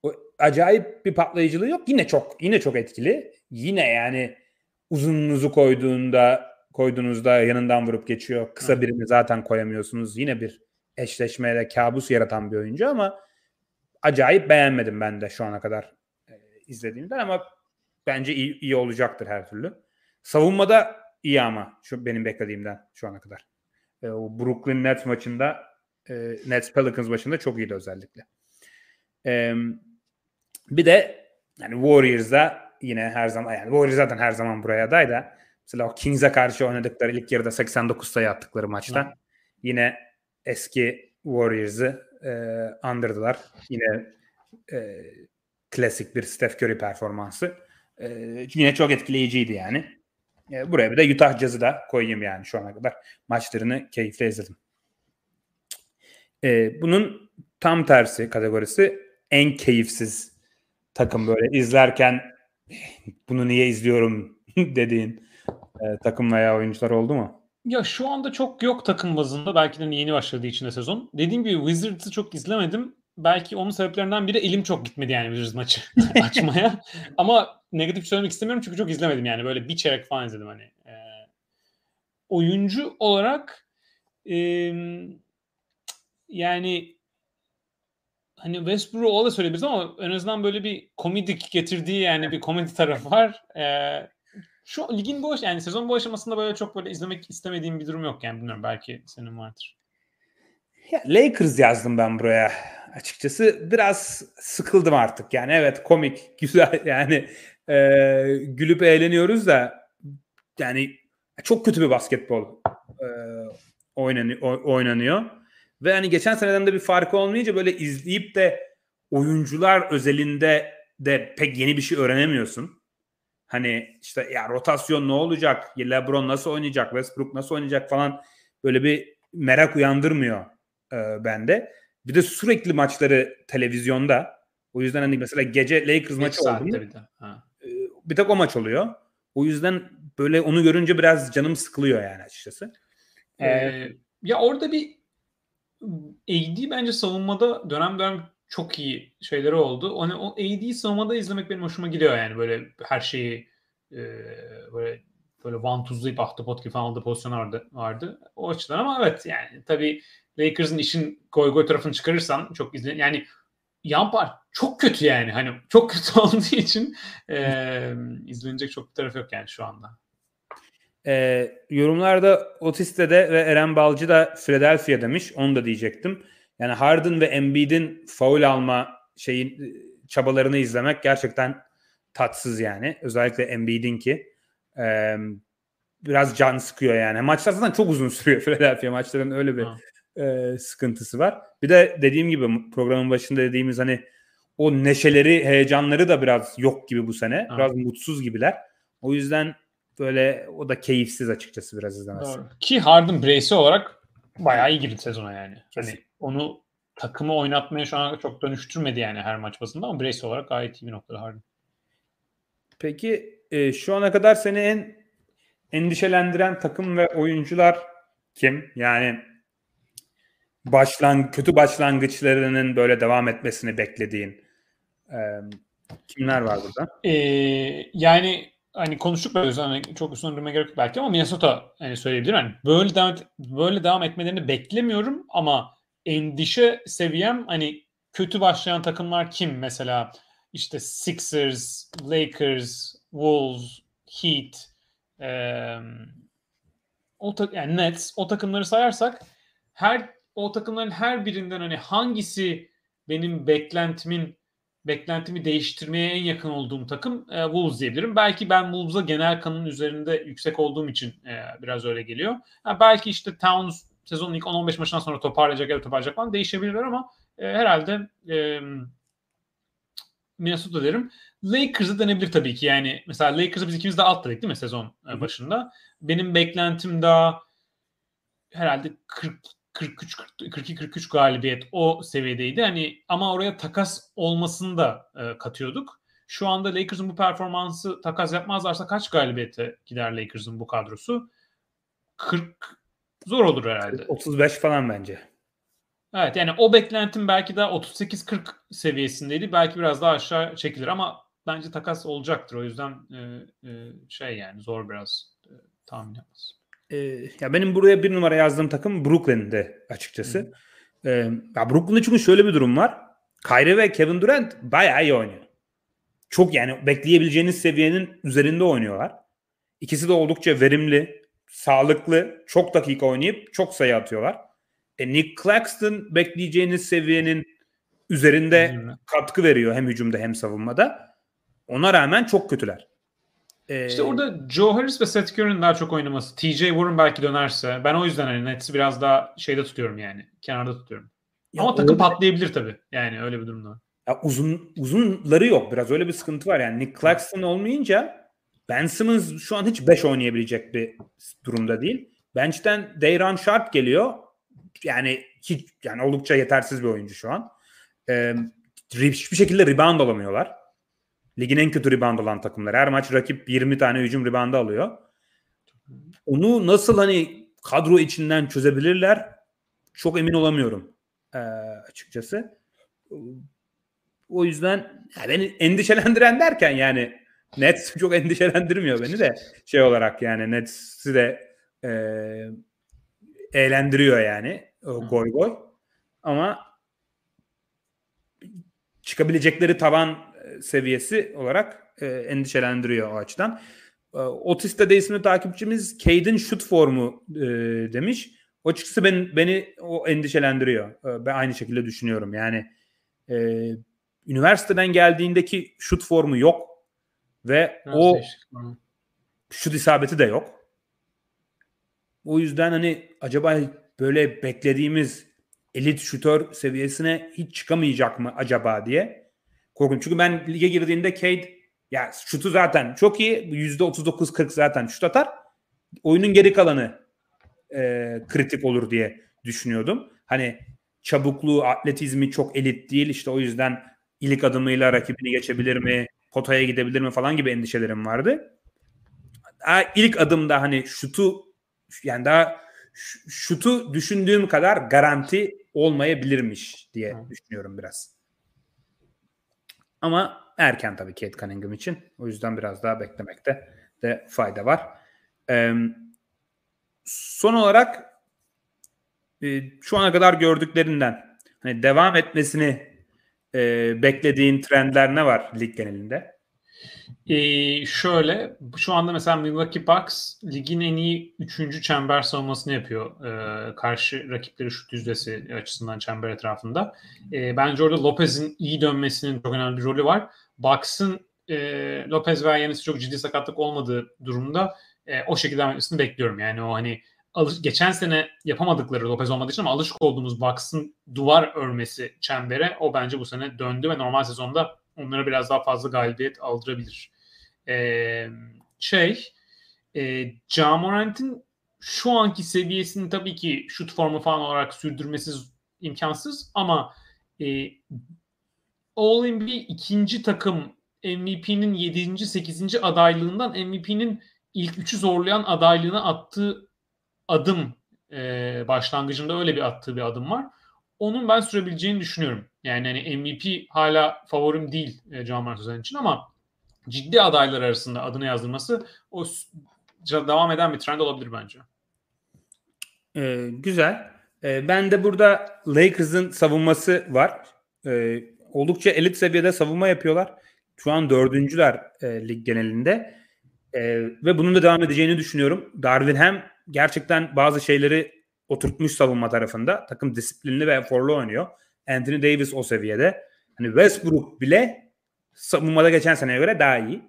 o, acayip bir patlayıcılığı yok. Yine çok yine çok etkili. Yine yani uzununuzu koyduğunda koyduğunuzda yanından vurup geçiyor. Kısa birini zaten koyamıyorsunuz. Yine bir eşleşmeyle kabus yaratan bir oyuncu ama acayip beğenmedim ben de şu ana kadar e, izlediğimden ama bence iyi, iyi olacaktır her türlü. Savunmada iyi ama şu benim beklediğimden şu ana kadar. E, o Brooklyn Nets maçında e, Nets Pelicans maçında çok iyiydi özellikle. E, bir de yani Warriors'da yine her zaman yani Warriors zaten her zaman buraya aday da mesela o Kings'e karşı oynadıkları ilk yarıda 89 sayı attıkları maçta Hı. yine eski Warriors'ı e, andırdılar. Yine e, klasik bir Steph Curry performansı. E, yine çok etkileyiciydi yani. E, buraya bir de Utah Jazz'ı da koyayım yani şu ana kadar. Maçlarını keyifle izledim. E, bunun tam tersi kategorisi en keyifsiz takım böyle izlerken bunu niye izliyorum dediğin e, takım veya oyuncular oldu mu? Ya şu anda çok yok takım bazında. Belki de yeni başladığı için de sezon. Dediğim gibi Wizards'ı çok izlemedim belki onun sebeplerinden biri elim çok gitmedi yani Wizards maçı açmaya. Ama negatif söylemek istemiyorum çünkü çok izlemedim yani. Böyle bir çeyrek falan izledim hani. E, oyuncu olarak e, yani hani Westbrook o da söyleyebiliriz ama en azından böyle bir komedik getirdiği yani bir komedi tarafı var. E, şu ligin bu yani sezon bu aşamasında böyle çok böyle izlemek istemediğim bir durum yok yani bilmiyorum belki senin vardır. Ya Lakers yazdım ben buraya açıkçası. Biraz sıkıldım artık. Yani evet komik, güzel yani e, gülüp eğleniyoruz da yani çok kötü bir basketbol e, oynanıyor, oynanıyor. Ve hani geçen seneden de bir fark olmayınca böyle izleyip de oyuncular özelinde de pek yeni bir şey öğrenemiyorsun. Hani işte ya rotasyon ne olacak? LeBron nasıl oynayacak? Westbrook nasıl oynayacak falan böyle bir merak uyandırmıyor e, bende. Bir de sürekli maçları televizyonda O yüzden hani mesela gece Lakers maçı oldu bir de. Ha. e, bir tek o maç oluyor. O yüzden böyle onu görünce biraz canım sıkılıyor yani açıkçası. Ee, ya orada bir AD bence savunmada dönem dönem çok iyi şeyleri oldu. Hani o AD savunmada izlemek benim hoşuma gidiyor yani böyle her şeyi e, böyle böyle vantuzlayıp ahtapot gibi falan aldığı pozisyonlar vardı, vardı. O açıdan ama evet yani tabii Lakers'ın işin goy goy tarafını çıkarırsan çok izle yani Yampar çok kötü yani hani çok kötü olduğu için e, izlenecek çok bir taraf yok yani şu anda. E, yorumlarda Otiste de ve Eren Balcı da Philadelphia demiş. Onu da diyecektim. Yani Harden ve Embiid'in faul alma şeyin çabalarını izlemek gerçekten tatsız yani. Özellikle Embiid'in ki. E, biraz can sıkıyor yani. Maçlar zaten çok uzun sürüyor Philadelphia maçların öyle bir e, sıkıntısı var. Bir de dediğim gibi programın başında dediğimiz hani o neşeleri, heyecanları da biraz yok gibi bu sene. Ha. Biraz mutsuz gibiler. O yüzden böyle o da keyifsiz açıkçası biraz izlemesi. Ki Harden bireysel olarak bayağı iyi girdi sezona yani. Hani onu takımı oynatmaya şu an çok dönüştürmedi yani her maç bazında ama bireysel olarak gayet iyi bir noktada Harden. Peki e, şu ana kadar seni en endişelendiren takım ve oyuncular kim? Yani başlang kötü başlangıçlarının böyle devam etmesini beklediğin e, kimler var burada? Ee, yani hani konuştuk böyle hani çok üstüne durmaya gerek yok belki ama Minnesota hani söyleyebilirim. Hani böyle devam böyle devam etmelerini beklemiyorum ama endişe seviyem hani kötü başlayan takımlar kim mesela işte Sixers, Lakers, Wolves, Heat, e, o ta- yani Nets o takımları sayarsak her o takımların her birinden hani hangisi benim beklentimin beklentimi değiştirmeye en yakın olduğum takım e, Wolves diyebilirim. Belki ben Wolves'a genel kanın üzerinde yüksek olduğum için e, biraz öyle geliyor. Ha, belki işte Towns sezonun ilk 10-15 maçından sonra toparlayacak ya toparlayacak falan değişebilirler ama e, herhalde e, Minnesota derim. Lakers'ı denebilir tabii ki. Yani mesela Lakers'ı biz ikimiz de alt dedik değil mi sezon Hı-hı. başında? Benim beklentim daha herhalde 40 43 42 43 galibiyet o seviyedeydi. Hani ama oraya takas olmasını da e, katıyorduk. Şu anda Lakers'ın bu performansı takas yapmazlarsa kaç galibiyete gider Lakers'ın bu kadrosu? 40 zor olur herhalde. 35 falan bence. Evet yani o beklentim belki daha 38-40 seviyesindeydi. Belki biraz daha aşağı çekilir ama bence takas olacaktır. O yüzden e, e, şey yani zor biraz e, tahmin yapması. E, ya benim buraya bir numara yazdığım takım Brooklyn'de açıkçası. E, ya Brooklyn'de çünkü şöyle bir durum var. Kyrie ve Kevin Durant bayağı iyi oynuyor. Çok yani bekleyebileceğiniz seviyenin üzerinde oynuyorlar. İkisi de oldukça verimli, sağlıklı, çok dakika oynayıp çok sayı atıyorlar. E, Nick Claxton bekleyeceğiniz seviyenin üzerinde Hücumda. katkı veriyor hem hücumda hem savunmada. Ona rağmen çok kötüler. Ee, işte orada Joe Harris ve Seth Curry'nin daha çok oynaması. TJ Warren belki dönerse. Ben o yüzden hani Nets'i biraz daha şeyde tutuyorum yani. Kenarda tutuyorum. Ya Ama takım patlayabilir tabii. Yani öyle bir durumda. Ya uzun uzunları yok. Biraz öyle bir sıkıntı var yani. Nick Claxton olmayınca Ben Simmons şu an hiç 5 oynayabilecek bir durumda değil. Bench'ten Dayron Sharp geliyor. Yani hiç yani oldukça yetersiz bir oyuncu şu an. Ee, hiçbir şekilde rebound alamıyorlar. Ligin en kötü rebound olan takımlar. Her maç rakip 20 tane hücum reboundı alıyor. Onu nasıl hani kadro içinden çözebilirler çok emin olamıyorum ee, açıkçası. O yüzden yani beni endişelendiren derken yani Nets çok endişelendirmiyor beni de şey olarak yani Nets'i de e, eğlendiriyor yani o goy goy. Ama çıkabilecekleri tavan seviyesi olarak e, endişelendiriyor o açıdan. E, Otis'te de ismi takipçimiz Cade'in şut formu e, demiş. O açıkçası beni, beni o endişelendiriyor. E, ben aynı şekilde düşünüyorum. Yani e, üniversiteden geldiğindeki şut formu yok ve o şut isabeti de yok. O yüzden hani acaba böyle beklediğimiz elit şutör seviyesine hiç çıkamayacak mı acaba diye korkunç. Çünkü ben lige girdiğimde Cade ya şutu zaten çok iyi. %39-40 zaten şut atar. Oyunun geri kalanı e, kritik olur diye düşünüyordum. Hani çabukluğu, atletizmi çok elit değil. İşte o yüzden ilk adımıyla rakibini geçebilir mi, potaya gidebilir mi falan gibi endişelerim vardı. Daha ilk adımda hani şutu yani daha şutu düşündüğüm kadar garanti olmayabilirmiş diye Hı. düşünüyorum biraz. Ama erken tabii Kate Cunningham için. O yüzden biraz daha beklemekte de fayda var. Ee, son olarak e, şu ana kadar gördüklerinden hani devam etmesini e, beklediğin trendler ne var lig genelinde? Ee, şöyle şu anda mesela Milwaukee Bucks ligin en iyi üçüncü çember savunmasını yapıyor. Ee, karşı rakipleri şut yüzdesi açısından çember etrafında. Ee, bence orada Lopez'in iyi dönmesinin çok önemli bir rolü var. Bucks'ın e, Lopez ve Yanis'i çok ciddi sakatlık olmadığı durumda e, o şekilde devam bekliyorum. Yani o hani alış, geçen sene yapamadıkları Lopez olmadığı için ama alışık olduğumuz Bucks'ın duvar örmesi çembere o bence bu sene döndü ve normal sezonda onlara biraz daha fazla galibiyet aldırabilir. Ee, şey e, Jamorant'in şu anki seviyesini tabii ki şut formu falan olarak sürdürmesi imkansız ama e, All NBA ikinci takım MVP'nin 7. 8. adaylığından MVP'nin ilk 3'ü zorlayan adaylığına attığı adım e, başlangıcında öyle bir attığı bir adım var. Onun ben sürebileceğini düşünüyorum. Yani hani MVP hala favorim değil e, Can Mark için ama ciddi adaylar arasında adını yazdırması o devam eden bir trend olabilir bence. Ee, güzel. Ee, ben de burada Lakers'ın savunması var. Ee, oldukça elit seviyede savunma yapıyorlar. Şu an dördüncüler e, lig genelinde. E, ve bunun da devam edeceğini düşünüyorum. Darwin hem gerçekten bazı şeyleri oturtmuş savunma tarafında. Takım disiplinli ve eforlu oynuyor. Anthony Davis o seviyede. Hani Westbrook bile savunmada geçen seneye göre daha iyi.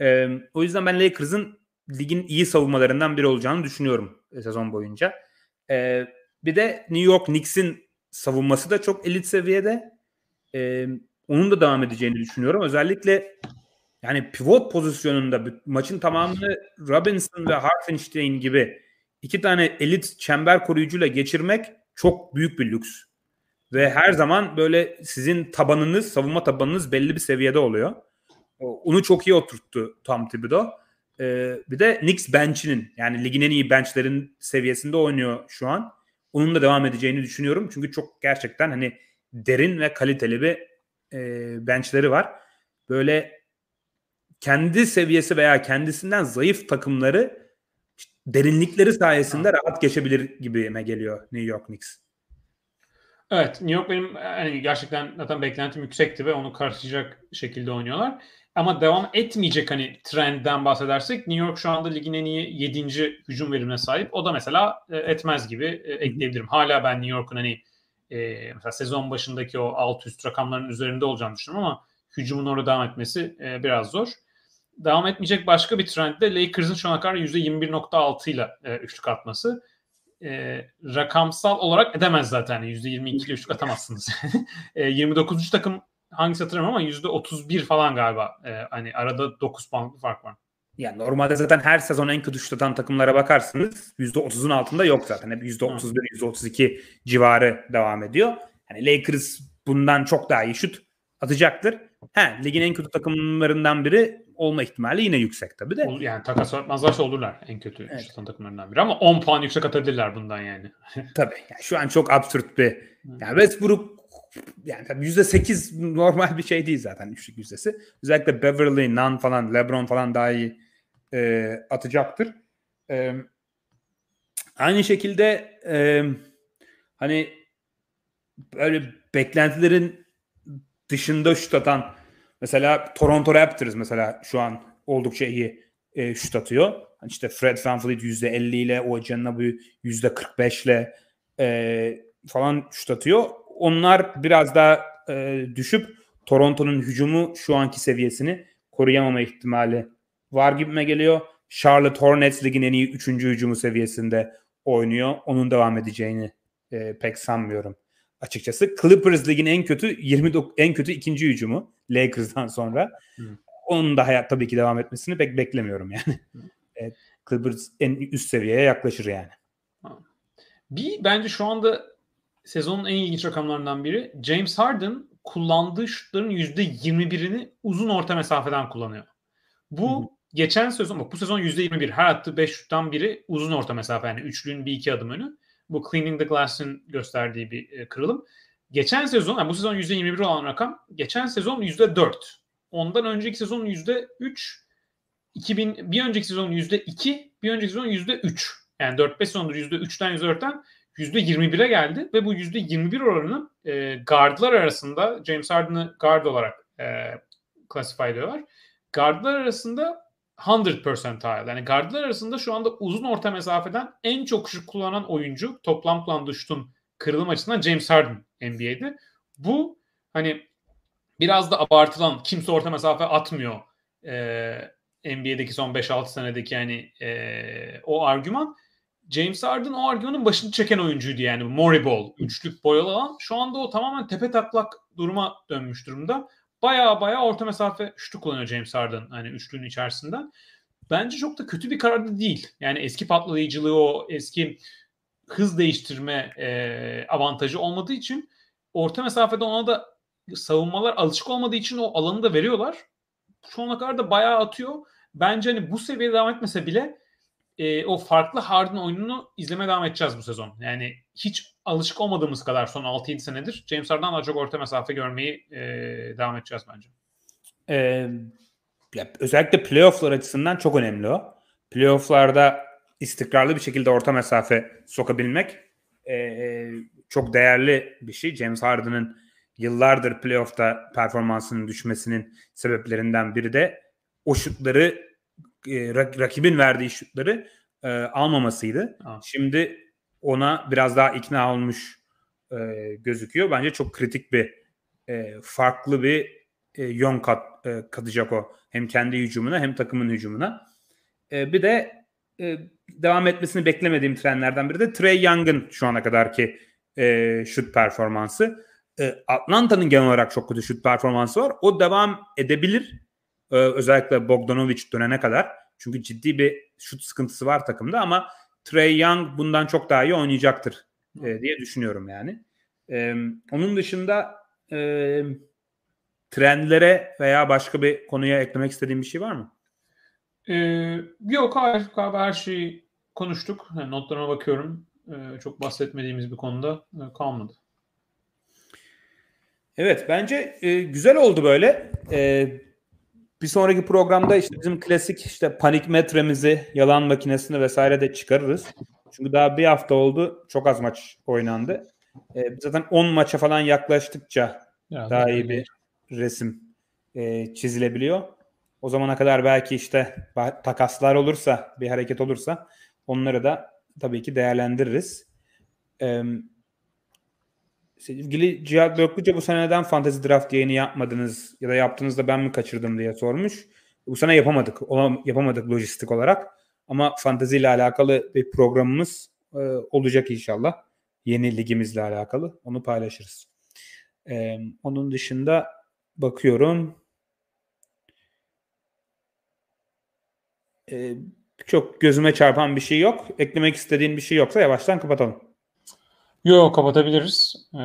E, o yüzden ben Lakers'ın ligin iyi savunmalarından biri olacağını düşünüyorum sezon boyunca. E, bir de New York Knicks'in savunması da çok elit seviyede. E, onun da devam edeceğini düşünüyorum. Özellikle yani pivot pozisyonunda maçın tamamını Robinson ve Hartenstein gibi iki tane elit çember koruyucuyla geçirmek çok büyük bir lüks. Ve her zaman böyle sizin tabanınız, savunma tabanınız belli bir seviyede oluyor. Onu çok iyi oturttu Tom Thibodeau. Ee, bir de Knicks bench'inin yani ligin en iyi benchlerin seviyesinde oynuyor şu an. Onun da devam edeceğini düşünüyorum. Çünkü çok gerçekten hani derin ve kaliteli bir e, benchleri var. Böyle kendi seviyesi veya kendisinden zayıf takımları derinlikleri sayesinde rahat geçebilir gibime geliyor New York Knicks. Evet, New York benim yani gerçekten zaten beklentim yüksekti ve onu karşılayacak şekilde oynuyorlar. Ama devam etmeyecek hani trendden bahsedersek New York şu anda ligin en iyi 7. hücum verimine sahip. O da mesela e, etmez gibi e, ekleyebilirim. Hala ben New York'un hani e, mesela sezon başındaki o alt üst rakamların üzerinde olacağını düşünüyorum ama hücumun orada devam etmesi e, biraz zor. Devam etmeyecek başka bir trend de Lakers'ın şu ana kadar %21.6 ile e, üçlük atması. E, rakamsal olarak edemez zaten. Yani %22 ile üçlük atamazsınız. e, 29. takım hangisi hatırlamıyorum ama %31 falan galiba. E, hani arada 9 puanlık fark var. Yani normalde zaten her sezon en kötü şut atan takımlara bakarsınız %30'un altında yok zaten. Hep %31, %32 civarı devam ediyor. Hani Lakers bundan çok daha iyi şut atacaktır. He, ligin en kötü takımlarından biri olma ihtimali yine yüksek tabii de. Yani takas yapmazlarsa olurlar en kötü evet. şut takımlarından biri ama 10 puan yüksek atabilirler bundan yani. tabii. Yani şu an çok absürt bir yani Westbrook yani tabii %8 normal bir şey değil zaten üçlük yüzdesi. Özellikle Beverly, Nunn falan, LeBron falan daha iyi e, atacaktır. E, aynı şekilde e, hani böyle beklentilerin dışında şut atan mesela Toronto Raptors mesela şu an oldukça iyi e, şut atıyor. Hani işte Fred VanVleet %50 ile o bu %45 ile e, falan şut atıyor. Onlar biraz daha e, düşüp Toronto'nun hücumu şu anki seviyesini koruyamama ihtimali var gibime geliyor. Charlotte Hornets ligin en iyi 3. hücumu seviyesinde oynuyor. Onun devam edeceğini e, pek sanmıyorum açıkçası. Clippers ligin en kötü 29 en kötü ikinci hücumu Lakers'dan sonra. Hı. Onun da hayat tabii ki devam etmesini pek beklemiyorum yani. Evet, Clippers en üst seviyeye yaklaşır yani. Bir bence şu anda sezonun en ilginç rakamlarından biri James Harden kullandığı şutların %21'ini uzun orta mesafeden kullanıyor. Bu Hı-hı. geçen sezon bak bu sezon %21 her attığı 5 şuttan biri uzun orta mesafe yani üçlünün bir iki adım önü. Bu Cleaning the Glass'ın gösterdiği bir e, kırılım. Geçen sezon yani bu sezon %21 olan rakam geçen sezon %4. Ondan önceki sezon %3 2000 bir önceki sezon %2 bir önceki sezon %3. Yani 4-5 sezondur %3'ten %4'ten %21'e geldi ve bu %21 oranı e, guardlar arasında James Harden'ı guard olarak e, classify ediyorlar. Guardlar arasında 100 percentile. Yani guardlar arasında şu anda uzun orta mesafeden en çok şut kullanan oyuncu toplam kullandığı şutun kırılım açısından James Harden NBA'de. Bu hani biraz da abartılan kimse orta mesafe atmıyor e, NBA'deki son 5-6 senedeki yani e, o argüman James Harden o argümanın başını çeken oyuncuydu yani Mori Ball. Üçlük boyalı alan. Şu anda o tamamen tepe taklak duruma dönmüş durumda. Baya baya orta mesafe şutu kullanıyor James Harden hani üçlünün içerisinden. Bence çok da kötü bir karar değil. Yani eski patlayıcılığı o eski hız değiştirme e, avantajı olmadığı için orta mesafede ona da savunmalar alışık olmadığı için o alanı da veriyorlar. Şu ana kadar da bayağı atıyor. Bence hani bu seviyede devam etmese bile e, o farklı Harden oyununu izlemeye devam edeceğiz bu sezon. Yani hiç alışık olmadığımız kadar son 6-7 senedir James Harden daha çok orta mesafe görmeyi e, devam edeceğiz bence. Ee, ya özellikle playofflar açısından çok önemli o. Playofflarda istikrarlı bir şekilde orta mesafe sokabilmek e, çok değerli bir şey. James Harden'ın yıllardır playoff'ta performansının düşmesinin sebeplerinden biri de o şutları e, rakibin verdiği şutları e, almamasıydı. Ha. Şimdi ona biraz daha ikna olmuş e, gözüküyor. Bence çok kritik bir e, farklı bir e, yön kat, e, katacak o. Hem kendi hücumuna hem takımın hücumuna. E, bir de e, devam etmesini beklemediğim trenlerden biri de Trey Young'ın şu ana kadarki e, şut performansı. E, Atlanta'nın genel olarak çok kötü şut performansı var. O devam edebilir. E, özellikle Bogdanovic dönene kadar. Çünkü ciddi bir şut sıkıntısı var takımda ama Trey Young bundan çok daha iyi oynayacaktır e, diye düşünüyorum yani. E, onun dışında e, trendlere veya başka bir konuya eklemek istediğim bir şey var mı? Ee, yok hayır her şeyi konuştuk. Yani notlarıma bakıyorum. Ee, çok bahsetmediğimiz bir konuda e, kalmadı. Evet bence e, güzel oldu böyle. E, bir sonraki programda işte bizim klasik işte panik metremizi, yalan makinesini vesaire de çıkarırız. Çünkü daha bir hafta oldu. Çok az maç oynandı. E, zaten 10 maça falan yaklaştıkça ya, daha iyi bir resim e, çizilebiliyor. O zamana kadar belki işte takaslar olursa, bir hareket olursa onları da tabii ki değerlendiririz. Ee, sevgili Cihat Böklüce bu seneden Fantasy Draft yayını yapmadınız ya da yaptığınızda ben mi kaçırdım diye sormuş. Bu sene yapamadık. yapamadık lojistik olarak. Ama fantazi ile alakalı bir programımız e, olacak inşallah. Yeni ligimizle alakalı. Onu paylaşırız. Ee, onun dışında bakıyorum. Ee, çok gözüme çarpan bir şey yok. Eklemek istediğin bir şey yoksa yavaştan kapatalım. Yok kapatabiliriz. Ee,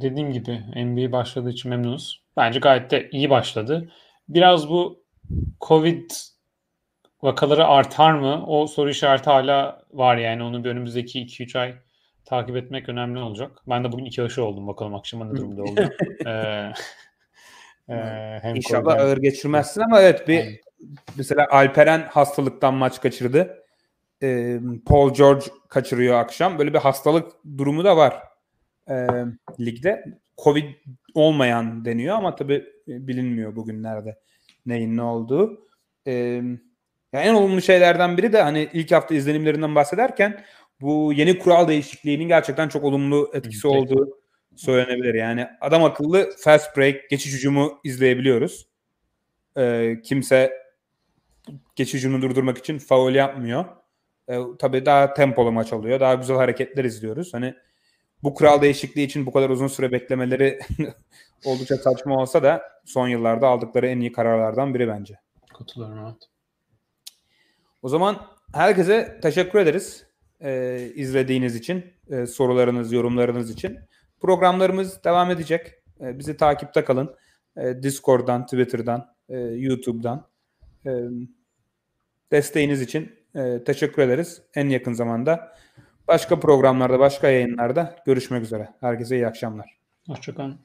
dediğim gibi NBA başladığı için memnunuz. Bence gayet de iyi başladı. Biraz bu Covid vakaları artar mı? O soru işareti hala var yani. Onu bir önümüzdeki 2-3 ay takip etmek önemli olacak. Ben de bugün iki aşı oldum. Bakalım akşama ne durumda oldu. ee, e, hem İnşallah COVID, ağır geçirmezsin ama evet bir mesela Alperen hastalıktan maç kaçırdı e, Paul George kaçırıyor akşam. Böyle bir hastalık durumu da var e, ligde. Covid olmayan deniyor ama tabii bilinmiyor bugünlerde neyin ne olduğu. E, yani en olumlu şeylerden biri de hani ilk hafta izlenimlerinden bahsederken bu yeni kural değişikliğinin gerçekten çok olumlu etkisi Peki. olduğu söylenebilir. Yani adam akıllı fast break, geçiş hücumu izleyebiliyoruz. Ee, kimse geçiş hücumunu durdurmak için faul yapmıyor. E, tabii daha tempolu maç oluyor. Daha güzel hareketler izliyoruz. Hani bu kural değişikliği için bu kadar uzun süre beklemeleri oldukça saçma olsa da son yıllarda aldıkları en iyi kararlardan biri bence. Katılıyorum evet. O zaman herkese teşekkür ederiz e, izlediğiniz için, e, sorularınız, yorumlarınız için. Programlarımız devam edecek. E, bizi takipte kalın. E, Discord'dan, Twitter'dan, e, YouTube'dan. E, desteğiniz için e, teşekkür ederiz. En yakın zamanda başka programlarda, başka yayınlarda görüşmek üzere. Herkese iyi akşamlar. Hoşçakalın.